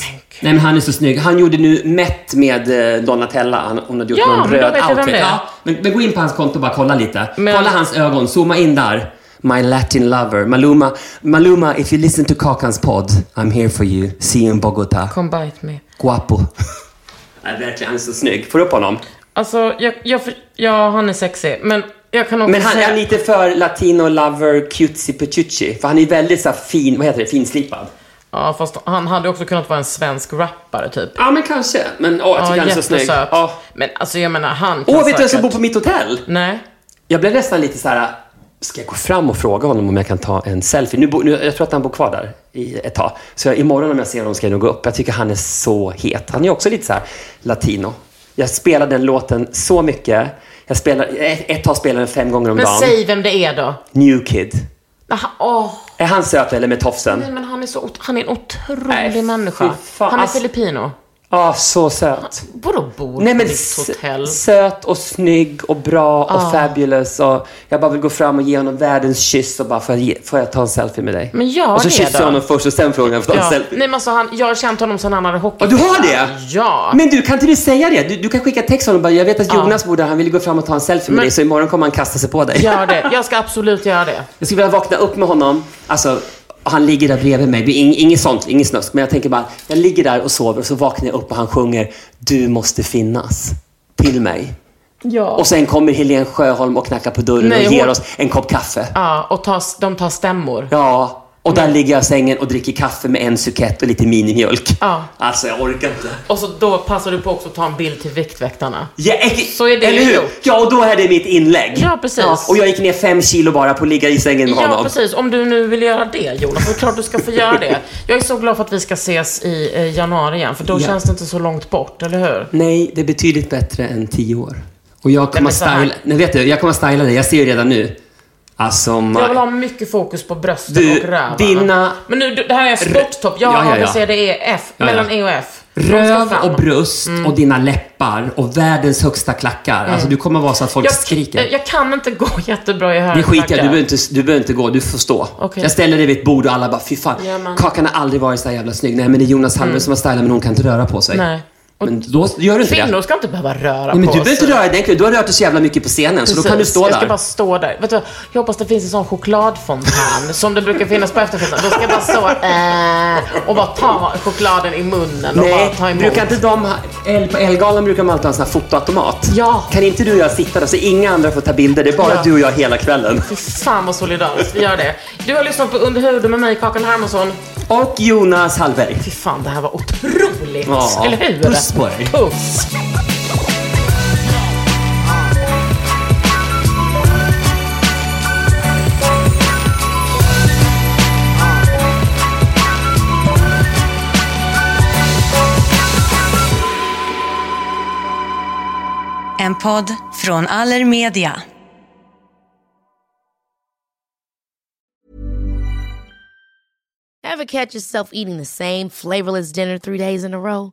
Nej, men han är så snygg. Han gjorde nu Met med eh, Donatella. Han, hon hade gjort Ja, någon röd outfit. Ja, men, men gå in på hans konto och bara kolla lite. Men- Kolla hans ögon. Zooma in där. My Latin lover. Maluma, Maluma, if you listen to Kakans podd, I'm here for you. See you in Bogota. Come bite me. Guapo. Nej, verkligen. Han är så snygg. Får du upp honom? Alltså, jag, jag, ja, han är sexig. Men jag kan också Men han säga... är lite för latino lover cutesy petucci. För han är väldigt så fin, vad heter det, finslipad. Ja, fast han hade också kunnat vara en svensk rappare typ. Ja, men kanske. Men åh, jag tycker Ja, han är så snygg. Ja. Men alltså jag menar, han kan Åh, vet du vem som bor på mitt hotell? Nej. Jag blev nästan lite så här. ska jag gå fram och fråga honom om jag kan ta en selfie? Nu, bo, nu, jag tror att han bor kvar där i ett tag. Så jag, imorgon om jag ser honom ska jag nog gå upp. Jag tycker han är så het. Han är också lite så här latino. Jag spelar den låten så mycket. Jag spelar, ett, ett tag spelar den fem gånger om Men dagen. säg vem det är då. New Kid. Aha, åh. Är han söt eller med tofsen? Nej, men han är, så, han är en otrolig Nej, människa. fan. Han är Alltså- filippino. Ja, så söt. Vadå bor Nej på men ditt hotell? söt och snygg och bra och Ah. fabulous. Och jag bara vill gå fram och ge honom världens kyss och bara, får jag, ge, får jag ta en selfie med dig? Men gör och så kysser jag honom först och sen frågar jag om får ta en selfie. Nej men alltså han, jag har känt honom sedan han hade hockey. Ja, du har det? Ja. Men du, kan inte du säga det? Du, du kan skicka text till honom bara, jag vet att Jonas bor där, han vill gå fram och ta en selfie med Men- dig, så imorgon kommer han kasta sig på dig. Gör det. Jag ska absolut göra det. Jag skulle vilja vakna upp med honom, alltså, och han ligger där bredvid mig. Ing- Inget sånt, inget snusk. Men jag tänker bara, jag ligger där och sover och så vaknar jag upp och han sjunger Du måste finnas till mig. Ja. Och sen kommer Helene Sjöholm och knackar på dörren Nej, och ger hon- oss en kopp kaffe. Ja, och tar, de tar stämmor. Ja, och där ligger jag i sängen och dricker kaffe med en sukett och lite minimjölk. Ja. Alltså, jag orkar inte. Och så då passar du på också att ta en bild till Viktväktarna. Ja, Så är det eller hur? gjort. Ja, och då är det mitt inlägg. Ja, precis. och jag gick ner fem kilo bara på att ligga i sängen med Ja, honom. precis. Om du nu vill göra det, Jonas, så klart du ska få göra det. Jag är så glad för att vi ska ses i eh, januari igen, för då Ja. känns det inte så långt bort, eller hur? Nej, det är betydligt bättre än tio år. Och jag kommer att styla... Nej, vet du, jag kommer att styla dig. Jag ser ju redan nu. Alltså, Jag vill ha mycket fokus på brösten Du, och rövarna. dina- Men nu, det här är sporttopp. Ja, Ja, ja, ja. ABC, det är F. Ja, mellan E och F. Röv. Mm. och bröst och dina läppar och världens högsta klackar. Alltså, du kommer vara så att folk jag, skriker. Jag kan inte gå jättebra i höga Det skiter jag klackar. du behöver, inte, du behöver inte gå, du får stå. Okej. Jag ställer dig vid ett bord och alla bara, fy fan, Kakan har aldrig varit så här jävla snygg. Nej, men det är Jonas Hallberg som har stylat, men hon kan inte röra på sig. Nej. Men då gör du inte kvinnor det. ska inte behöva röra Nej, men på du behöver sig. inte röra dig, du har rört dig så jävla mycket på scenen, så då kan du stå Jag ska där. bara stå där. Vet du, jag hoppas det finns en sån chokladfontän som det brukar finnas på efterfesten. Då ska jag bara stå äh, och bara ta chokladen i munnen och bara Nej, ta emot. brukar inte de El- på Elgalan brukar man alltid ha en sån här fotoautomat. Ja. Kan inte du och jag sitta där så inga andra får ta bilder, det är bara Ja. du och jag hela kvällen. Fy fan vad solidariskt. Vi gör det. Du har lyssnat på Under huden med mig, Kakan Hermansson. Och Jonas Hallberg. Fy fan, det här var otroligt. Eller hur? puss på dig. Puss. En podd från Allermedia. Ever catch yourself eating the same flavorless dinner three days in a row?